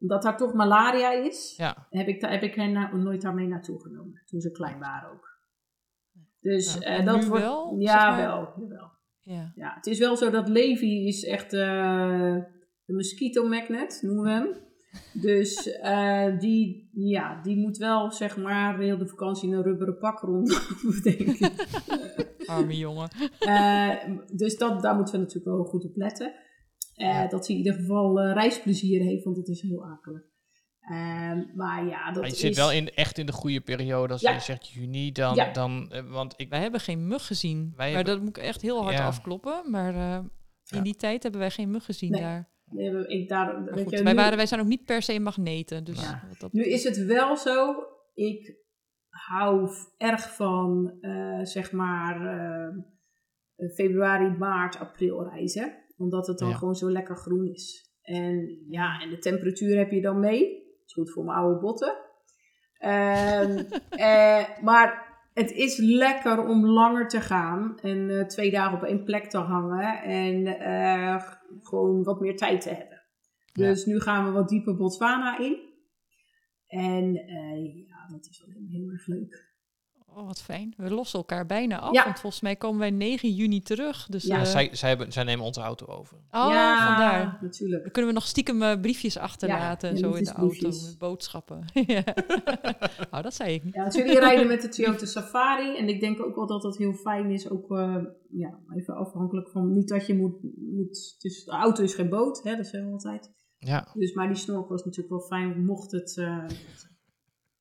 omdat daar toch malaria is, Ja. heb ik, heb ik hen na- nooit daarmee naartoe genomen. Toen ze klein waren ook. Dus Ja. eh, dat wordt. wel, Ja, zeg maar? wel, jawel. Ja. Ja, het is wel zo dat Levi is echt eh, de mosquito magnet, noemen we hem. Dus eh, die, ja, die moet wel zeg maar heel de vakantie in een rubberen pak rondlopen, denk ik. Arme jongen. Eh, dus dat, daar moeten we natuurlijk wel goed op letten. Eh, Dat hij in ieder geval eh, reisplezier heeft, want het is heel akelig. Ehm, maar ja, dat Maar je is... zit wel in, echt in de goede periode. Als Ja. je zegt juni, dan... Ja. dan eh, want ik, Wij hebben geen mug gezien. Wij maar hebben- dat moet ik echt heel hard Ja. afkloppen. Maar eh, in Ja. die tijd hebben wij geen mug gezien Nee. daar. We hebben- ik daar, Maar weet goed, je, wij, nu, waren, wij zijn ook niet per se magneten. Dus Ja. wat dat nu is het wel zo, ik hou erg van, eh, zeg maar, februari, maart, april reizen. Omdat het dan Ja. gewoon zo lekker groen is. En ja, en de temperatuur heb je dan mee. Dat is goed voor mijn oude botten. Ehm, eh, maar het is lekker om langer te gaan en eh, twee dagen op één plek te hangen en eh, gewoon wat meer tijd te hebben. Ja. Dus nu gaan we wat dieper Botswana in. En eh, ja, dat is wel heel erg leuk. Oh, wat fijn. We lossen elkaar bijna af. Ja. Want volgens mij komen wij 9 juni terug. Dus, Ja, eh, zij, zij, hebben, zij nemen onze auto over. Oh, ja, vandaar. natuurlijk. Dan kunnen we nog stiekem eh, briefjes achterlaten. en Ja, zo in de auto met boodschappen. ja. oh, dat zei ik niet. Ja, dus jullie rijden met de Toyota Safari. En ik denk ook wel dat dat heel fijn is. Ook eh, ja, even afhankelijk van. Niet dat je moet. moet dus de auto is geen boot, hè, dat zeggen we altijd. Ja. Dus, maar die snorkel was natuurlijk wel fijn. Mocht het.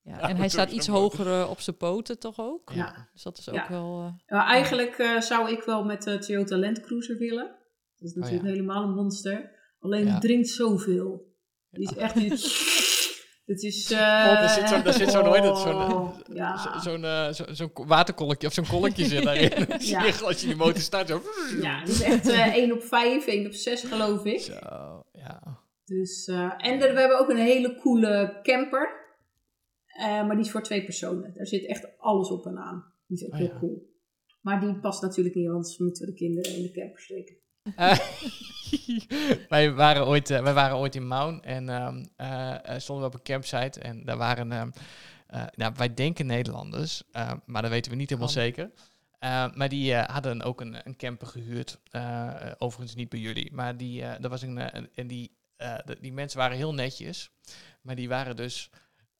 Ja, en hij staat iets hoger eh, op zijn poten toch ook? Ja. Dus dat is ook wel... eh, nou, eigenlijk eh, zou ik wel met de Toyota Land Cruiser willen. Dat is natuurlijk Oh ja. helemaal een monster. Alleen die drinkt zoveel. Die is echt. Die, het is. eh, Oh, daar zit zo'n, daar zit het, zo'n, oh, zo- ja. zo'n, zo- zo'n waterkolkje of zo'n kolkje zit daarin. Zie Ja. je als je die motor start zo. Ja, die is echt eh 1 op 5, 1 op 6 geloof ik. Zo, ja. Dus, en er, we hebben ook een hele coole camper. Eh, maar die is voor twee personen. Daar zit echt alles op en aan. Die is ook Oh, heel ja. cool. Maar die past natuurlijk niet, anders moeten we de kinderen in de camper steken. Eh, wij, waren ooit, eh, wij waren ooit in Maun en ehm, eh, eh, stonden we op een campsite. En daar waren, ehm, eh, nou, wij denken Nederlanders, maar dat weten we niet helemaal zeker. Maar die eh, hadden ook een, een camper gehuurd. Eh, eh, overigens niet bij jullie, maar die, eh dat was een, een- en die, eh, de- die mensen waren heel netjes. Maar die waren dus,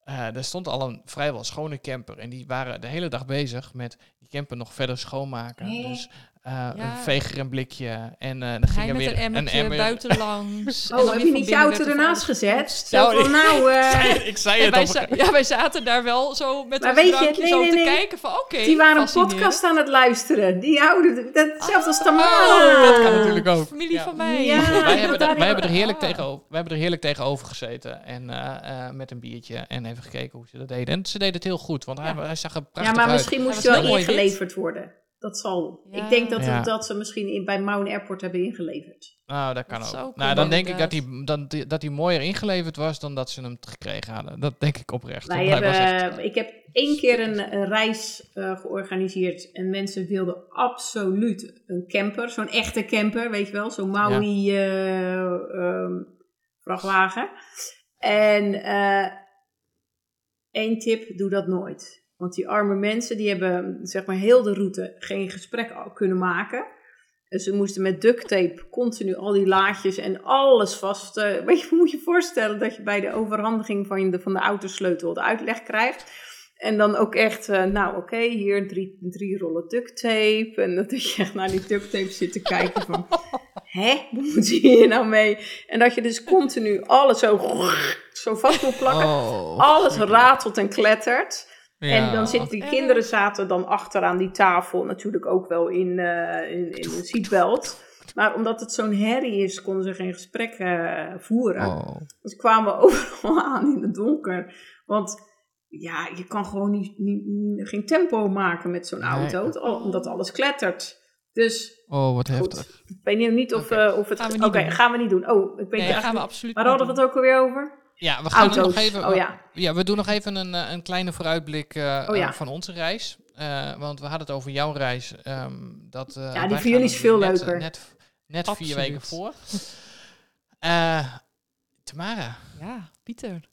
er stond al een vrijwel schone camper. En die waren de hele dag bezig met die camper nog verder schoonmaken. Dus eh, Ja. een veger en blikje. En eh dan ging er met weer een emmertje buitenlangs. Oh, heb je niet je auto er ernaast gezet? Zo Nou, van, nou, ik, eh, zei, ik zei het wij, za- ja, wij zaten daar wel zo met Maar weet je, drankje nee, zo nee, te nee. kijken van oké. die waren een podcast aan het luisteren. Die houden, dat, hetzelfde als Oh, Tamara. dat kan natuurlijk ook. Familie Ja. van mij. Ja. wij, hebben er, wij, hebben er heerlijk Ah. tegenover, wij hebben er heerlijk tegenover gezeten. En eh, eh, met een biertje. En even gekeken hoe ze dat deden. En ze deden het heel goed. Want hij, hij zag er prachtig Ja, maar uit. misschien moest je wel ingeleverd worden. Dat zal. Ja. Ik denk dat, Ja. dat ze misschien in, bij Maun Airport hebben ingeleverd. Nou, dat kan Dat ook. Nou, dan denk ik dat hij, dan, dat hij mooier ingeleverd was dan dat ze hem gekregen hadden. Dat denk ik oprecht. Wij hebben, echt- ik heb één keer een, een reis eh, georganiseerd en mensen wilden absoluut een camper, zo'n echte camper, weet je wel, zo'n Maui eh, ehm, vrachtwagen. En eh, één tip, doe dat nooit. Want die arme mensen, die hebben zeg maar heel de route geen gesprek kunnen maken. En ze moesten met duct tape continu al die laadjes en alles vast. eh, weet je, moet je voorstellen dat je bij de overhandiging van de, van de autosleutel de uitleg krijgt. En dan ook echt, eh, nou oké, hier drie, drie rollen duct tape. En dat je echt naar die duct tape zit te kijken van, hè, wat moet je hier nou mee? En dat je dus continu alles zo, zo vast moet plakken. Oh. Alles ratelt en klettert. En dan zitten die kinderen zaten dan achter aan die tafel, natuurlijk ook wel in, eh, in, in een seatbelt. Maar omdat het zo'n herrie is, konden ze geen gesprek eh, voeren. Oh. Dus kwamen we overal aan in het donker. Want ja, je kan gewoon niet, niet, niet- geen tempo maken met zo'n Nee. auto, omdat alles klettert. Dus oh, wat Goed. heftig. ik weet niet- of, Oké. eh, of het... Oké, gaan we niet doen. Oh, ik weet Nee, gaan we absoluut Waar hadden we het ook alweer over? Ja, we gaan nog even. Oh ja. Ja, we doen nog even een, eh, een kleine vooruitblik eh, Oh ja. van onze reis. Eh, want we hadden het over jouw reis. ehm, dat, eh, die gaan jullie is veel net, leuker. Net, net vier Absoluut. weken voor. Eh Tamara, Ja, Pieter.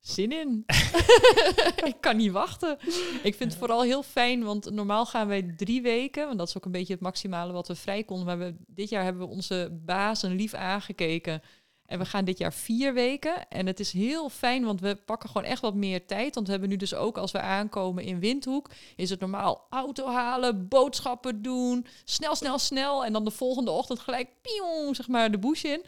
Zin in. ik kan niet wachten. Ik vind het vooral heel fijn, want normaal gaan wij drie weken, want dat is ook een beetje het maximale wat we vrij konden. Maar we, dit jaar hebben we onze baas een lief aangekeken. En we gaan dit jaar vier weken. En het is heel fijn, want we pakken gewoon echt wat meer tijd. Want we hebben nu dus ook, als we aankomen in Windhoek, is het normaal auto halen, boodschappen doen, snel, snel, snel. En dan de volgende ochtend gelijk, piong, zeg maar, de bush in.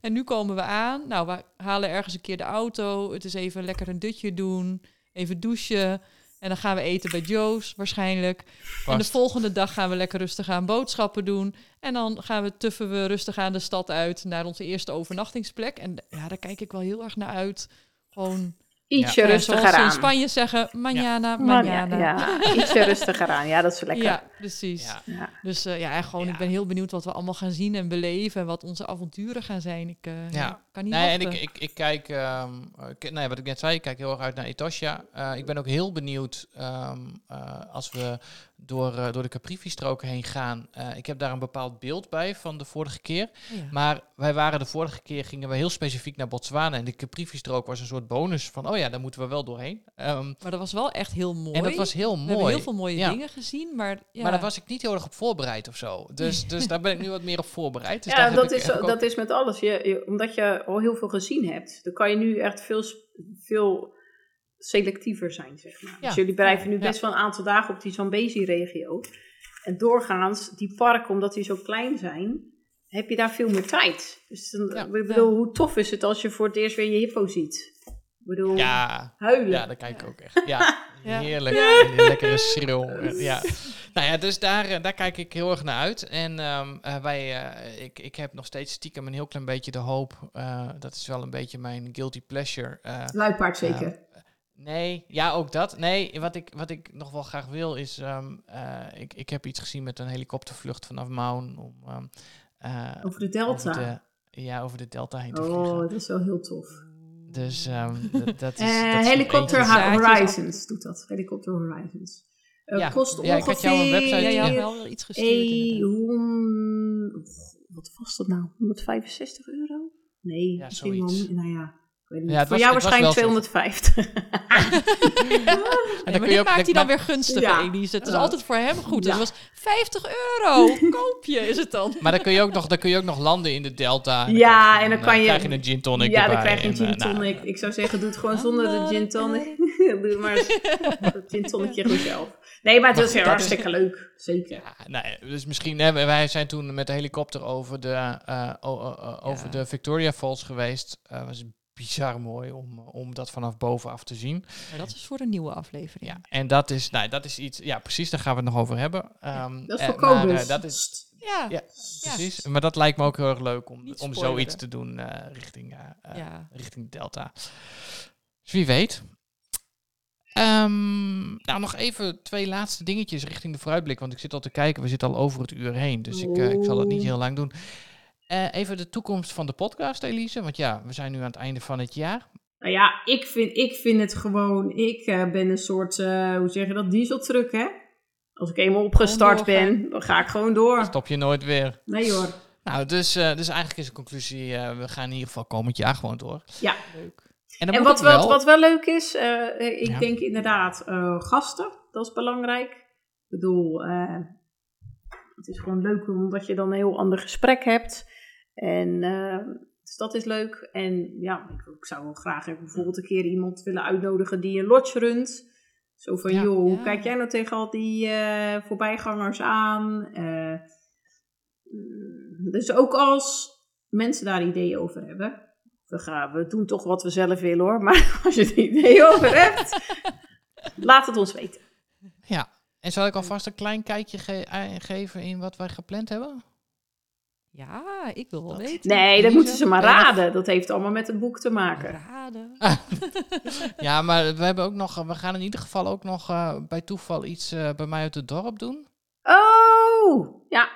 En nu komen we aan. Nou, we halen ergens een keer de auto. Het is even lekker een dutje doen. Even douchen. En dan gaan we eten bij Joe's waarschijnlijk. En de volgende dag gaan we lekker rustig aan boodschappen doen. En dan gaan we tuffen we rustig aan de stad uit naar onze eerste overnachtingsplek. En ja, daar kijk ik wel heel erg naar uit. Gewoon Ietsje Ja, rustiger in. Spanje zeggen, mañana, mañana. ja, ja, ietsje rustiger aan. Ja, dat is lekker. Ja, precies. ja, Ja. Dus eh, ja, gewoon, Ja. ik ben heel benieuwd wat we allemaal gaan zien en beleven. En wat onze avonturen gaan zijn. Ik eh, kan niet Nee, en wachten. ik, ik, ik kijk, ehm, ik- nee, wat ik net zei, ik kijk heel erg uit naar Etosha. Eh, ik ben ook heel benieuwd ehm, eh, als we door, eh, door de Caprivi-strook heen gaan. Eh, ik heb daar een bepaald beeld bij van de vorige keer. Ja. Maar wij waren de vorige keer, gingen we heel specifiek naar Botswana. En de Caprivi-strook was een soort bonus van, oh ja, daar moeten we wel doorheen. Ehm, Maar dat was wel echt heel mooi. en dat was heel We hebben mooi. heel veel mooie Ja. dingen gezien, maar ja. Maar daar was ik niet heel erg op voorbereid of zo. Dus, dus daar ben ik nu wat meer op voorbereid. Dus ja, daar heb dat ik- is, ook- dat is met alles. Je, je- omdat je al heel veel gezien hebt, dan kan je nu echt veel, veel selectiever zijn, zeg maar. Ja. Dus jullie blijven nu Ja. best wel een aantal dagen op die Zambezi-regio. En doorgaans, die parken, omdat die zo klein zijn, heb je daar veel meer tijd. Dus dan, Ja. ik bedoel, hoe tof is het als je voor het eerst weer je hippo ziet? Ik bedoel, Ja, huilen. Ja, daar kijk ik ook echt. Ja, Ja. heerlijk. Een lekkere schreeuw. Eh, Ja. Nou ja, dus daar, eh, daar kijk ik heel erg naar uit. En ehm, eh, wij, eh, ik, ik heb nog steeds stiekem een heel klein beetje de hoop. eh, dat is wel een beetje mijn guilty pleasure. eh, Luipaard zeker. Nee, ja, ook dat. Nee, wat ik, wat ik nog wel graag wil is... ehm, eh, ik, ik heb iets gezien met een helikoptervlucht vanaf Maun. Om, ehm, eh, Over de delta. over de- ja, over de delta heen te vliegen. oh, dat is wel heel tof. Dus ehm, dat, dat is... Eh, dat is Helicopter Horizons doet dat. Helicopter Horizons. Ja. kost Ja, ik had jou een website- ja, je had wel iets gestuurd. Hey, inderdaad. hon- wat was dat nou? 165 euro? Nee, Ja, misschien wel. Nou ja, niet. Ja, Voor was- jou was waarschijnlijk wel 250. En dan maar kun je dit ook- maakt hij dan weer gunstig, Ja. Elise. Het is Ja. altijd voor hem goed. Ja. Dus het was 50 euro. Koop je, is het dan? Maar dan kun je ook nog, dan kun je ook nog landen in de delta. En Ja, en dan een, kan eh, je- krijg je een gin tonic ja, erbij. dan krijg je een en, gin eh, nou, tonic. ik zou zeggen, doe het gewoon zonder de gin tonic. doe maar dat gin tonicje gewoon zelf. Nee, maar het goed, heel dat is- hartstikke leuk. Zeker. ja, nou ja, dus misschien, hè, wij zijn toen met de helikopter over de, eh, over Ja. de Victoria Falls geweest. Het was bizar mooi om, om dat vanaf bovenaf te zien. Maar dat is voor een nieuwe aflevering. Ja, en dat is, nou, dat is iets, ja precies, daar gaan we het nog over hebben. Ehm, Dat is eh, voor maar, Kobus. eh, dat is, Ja. ja, precies. Maar dat lijkt me ook heel erg leuk om, om zoiets te doen eh, richting, eh, eh, Ja. richting Delta. Dus wie weet. Ehm, nou, nog even twee laatste dingetjes richting de vooruitblik. Want ik zit al te kijken, we zitten al over het uur heen. Dus ik, eh, ik zal dat niet heel lang doen. Eh, even de toekomst van de podcast, Elise. Want ja, we zijn nu aan het einde van het jaar. Nou ja, ik vind, ik vind het gewoon... Ik eh, ben een soort, eh, hoe zeg je dat, dieseltruck, hè? Als ik eenmaal opgestart ben, dan ga ik gewoon door. Stop je nooit weer. Nee hoor. Nou, dus, dus eigenlijk is de conclusie, we gaan in ieder geval komend jaar gewoon door. Ja. Leuk. En, dan wat wel, wat wel leuk is, ik Ja. denk inderdaad gasten, dat is belangrijk. Ik bedoel, het is gewoon leuk omdat je dan een heel ander gesprek hebt. En eh, dus dat is leuk. En ja, ik, zou wel graag bijvoorbeeld een keer iemand willen uitnodigen die een lodge runt. Zo van, Ja. joh, hoe Ja. kijk jij nou tegen al die eh, voorbijgangers aan? Eh, dus ook als mensen daar ideeën over hebben. We, gaan, we doen toch wat we zelf willen hoor. Maar als je er ideeën over hebt, laat het ons weten. Ja. En zal ik alvast een klein kijkje ge- eh, geven in wat wij gepland hebben? Ja, ik wil wel weten. Nee, dat moeten ze maar raden. Dat heeft allemaal met het boek te maken. Raden. Ja, maar we hebben ook nog, we gaan in ieder geval ook nog eh, bij toeval iets eh, bij mij uit het dorp doen. Oh, ja,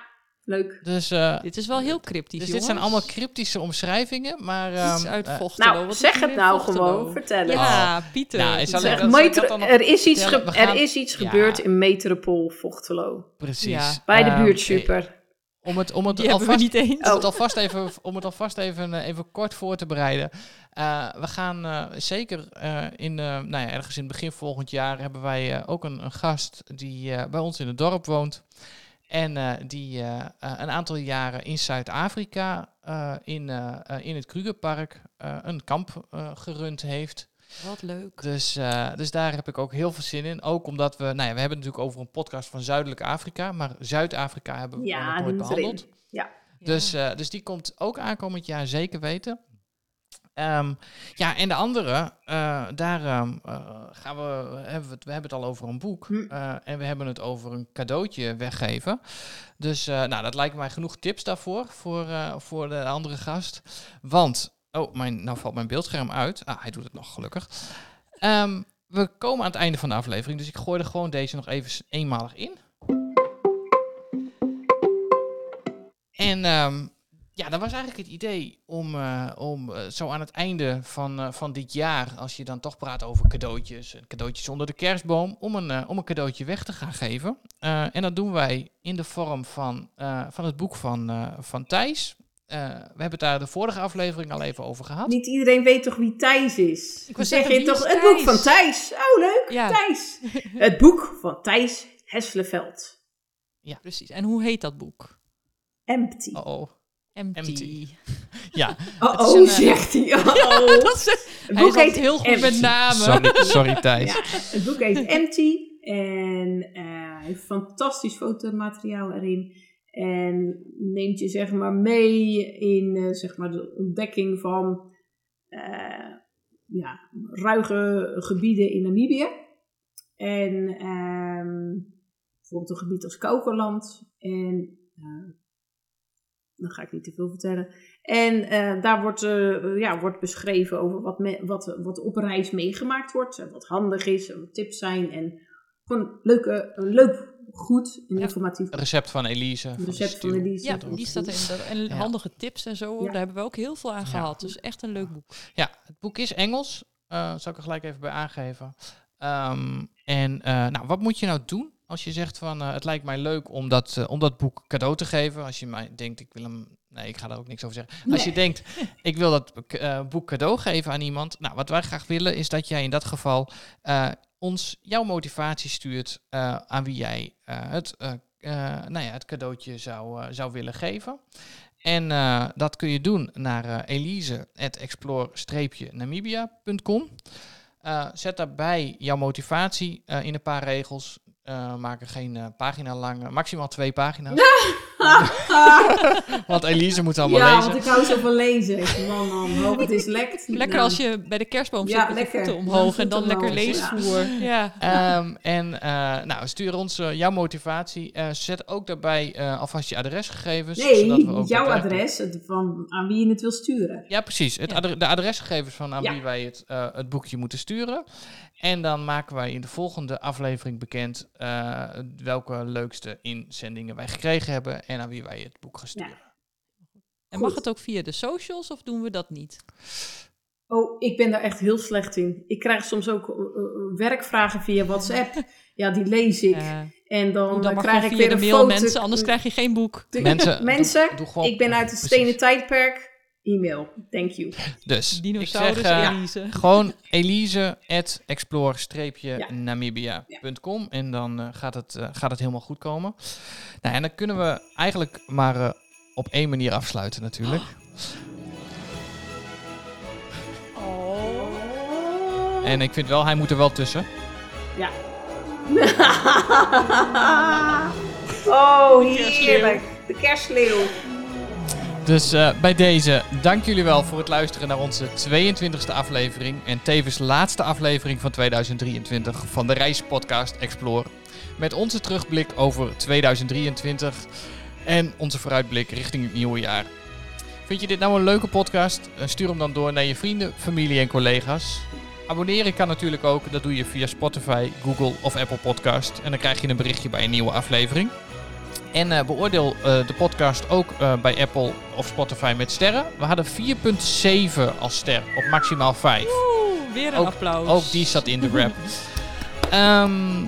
leuk. Dus, eh, Dit is wel heel cryptisch, dus dit zijn allemaal cryptische omschrijvingen, maar... Iets ehm, uit Vochtelo. Nou, Wat zeg het nou Vochtelo? gewoon. Vertel het. Ja, Pieter. Nou, is Zeg, alleen- nog er is iets, gaan- er is iets Ja. gebeurd in Metropool Vochtelo. Precies. Ja. Bij de Ehm, buurt super. Om het, om het alvast, niet eens. om het alvast even, om het alvast even, eh, even kort voor te bereiden. Eh, we gaan eh, zeker in, nou ja, ergens in het begin volgend jaar hebben wij ook een, een gast die bij ons in het dorp woont. En die een aantal jaren in Zuid-Afrika in, in het Krugerpark een kamp gerund heeft. Wat leuk. Dus, eh, dus daar heb ik ook heel veel zin in. Ook omdat we, nou ja, we hebben het natuurlijk over een podcast van Zuidelijk Afrika, maar Zuid-Afrika hebben we Ja, nog nooit erin. behandeld. Ja. Dus, eh, dus die komt ook aankomend jaar zeker weten. Ehm, ja, en de andere, eh, daar ehm, eh, gaan we, hebben we, het, we hebben het al over een boek. Hm. eh, en we hebben het over een cadeautje weggeven. Dus eh, nou, dat lijkt mij genoeg tips daarvoor, voor, eh, voor de andere gast. Want, oh, mijn, nou valt mijn beeldscherm uit. Ah, hij doet het nog, gelukkig. Ehm, we komen aan het einde van de aflevering, dus ik gooi er gewoon deze nog even eenmalig in. En ehm, ja, dat was eigenlijk het idee om, eh, om eh, zo aan het einde van, eh, van dit jaar, als je dan toch praat over cadeautjes, cadeautjes onder de kerstboom, om een, om een cadeautje weg te gaan geven. En dat doen wij in de vorm van, van het boek van, van Thijs. Eh, we hebben het daar de vorige aflevering al even over gehad. Niet iedereen weet toch wie Thijs is? Ik zeg je toch het boek van Thijs. Oh, leuk. Ja. Thijs. Het boek van Thijs Hesleveld. Precies. En hoe heet dat boek? Empty. Oh, oh. Empty. Empty. Ja, Oh, Het is oh een, eh, zegt hij. Oh. Dat is, Het boek heet heel goed met namen. sorry, sorry Thijs. Ja, het boek heet Empty en eh, hij heeft fantastisch fotomateriaal erin. En neemt je zeg maar mee in eh, zeg maar de ontdekking van eh, ja, ruige gebieden in Namibië. En ehm, bijvoorbeeld een gebied als Kokerland. En eh, dan ga ik niet te veel vertellen. En daar wordt, ja, wordt beschreven over wat, wat, wat op reis meegemaakt wordt. Wat handig is, en wat tips zijn. En gewoon leuke, een leuk, goed en Ja. informatief. Het recept van Elise. Het recept van. Elise. Ja, die staat. Dat- En handige tips en zo. Ja. Daar hebben we ook heel veel aan Ja. gehad. Dus echt een leuk boek. Ja, het boek is Engels. eh zal ik er gelijk even bij aangeven. Ehm, en eh, nou, wat moet je nou doen als je zegt van eh, het lijkt mij leuk om dat, om dat boek cadeau te geven? Als je mij denkt, ik wil hem. Nee, ik ga daar ook niks over zeggen. Als je denkt, ik wil dat eh, boek cadeau geven aan iemand. Nou, wat wij graag willen is dat jij in dat geval eh, ons jouw motivatie stuurt eh, aan wie jij eh, het, eh, nou ja, het cadeautje zou, zou willen geven. En dat kun je doen naar elise.explore-namibia.com. Zet daarbij jouw motivatie in een paar regels. Uh, maak er geen uh, pagina lang, maximaal twee pagina's. want Elise moet allemaal ja, lezen. want ik hou zo van lezen. Man, man, hoop het is lekt. Lekker Nou, als je bij de kerstboom zit Ja, met je lekker. voeten omhoog Ja, en dan lekker leesvoer. Ja. Um, en uh, nou, stuur ons uh, jouw motivatie. Uh, zet ook daarbij uh, alvast je adresgegevens. Nee, zodat we ook jouw adres, het van, aan wie je het wil sturen. Ja, precies. Het Ja. adre- de adresgegevens van aan Ja. wie wij het, eh, het boekje moeten sturen. En dan maken wij in de volgende aflevering bekend eh, welke leukste inzendingen wij gekregen hebben en aan wie wij het boek gaan sturen. En Goed. mag het ook via de socials of doen we dat niet? Oh, ik ben daar echt heel slecht in. Ik krijg soms ook eh, eh, werkvragen via WhatsApp. Ja, die lees ik. En dan, krijg ik via weer de een mail, foto. mensen, anders krijg je geen boek. De- Mensen, mensen doe- doe gewoon- ik ben uit het Precies. stenen tijdperk. E-mail. Thank you. Dus ik zeg eh, Elise. gewoon elise.explore-namibia.com en dan eh, gaat, het, eh, gaat het helemaal goed komen. Nou, en dan kunnen we eigenlijk maar eh, op één manier afsluiten natuurlijk. Oh. En ik vind wel, hij moet er wel tussen. Ja. oh, heerlijk. De kerstleeuw. Dus eh, bij deze, dank jullie wel voor het luisteren naar onze 22e aflevering. En tevens laatste aflevering van 2023 van de reispodcast Explore. Met onze terugblik over 2023 en onze vooruitblik richting het nieuwe jaar. Vind je dit nou een leuke podcast? Eh, Stuur hem dan door naar je vrienden, familie en collega's. Abonneren kan natuurlijk ook. Dat doe je via Spotify, Google of Apple Podcast. En dan krijg je een berichtje bij een nieuwe aflevering. En eh, beoordeel eh, de podcast ook eh, bij Apple of Spotify met sterren. We hadden 4,7 als ster op maximaal 5. Oeh, weer een Ook- applaus. Ook die zat in de rap. Ehm,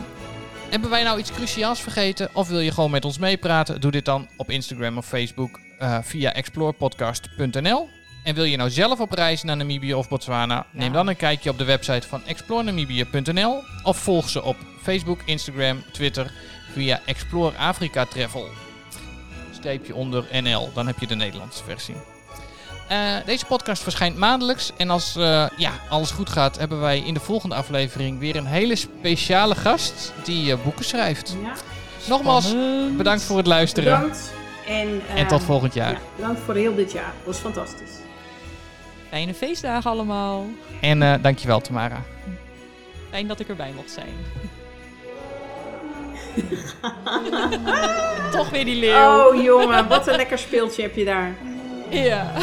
hebben wij nou iets cruciaals vergeten? Of wil je gewoon met ons meepraten? Doe dit dan op Instagram of Facebook via explorepodcast.nl. En wil je nou zelf op reis naar Namibië of Botswana? Neem dan een kijkje op de website van explorenamibia.nl. Of volg ze op Facebook, Instagram, Twitter via Explore Afrika Travel. Streepje onder NL, dan heb je de Nederlandse versie. Eh, deze podcast verschijnt maandelijks. En als eh, ja, alles goed gaat, hebben wij in de volgende aflevering weer een hele speciale gast die eh, boeken schrijft. Ja, Nogmaals, Spannend. bedankt voor het luisteren. bedankt. En, En tot volgend jaar. ja, bedankt voor heel dit jaar. Dat was fantastisch. Fijne feestdagen allemaal. En eh, dankjewel, Tamara. Fijn dat ik erbij mocht zijn. Toch weer die leeuw. Oh jongen, wat een lekker speeltje heb je daar. Ja.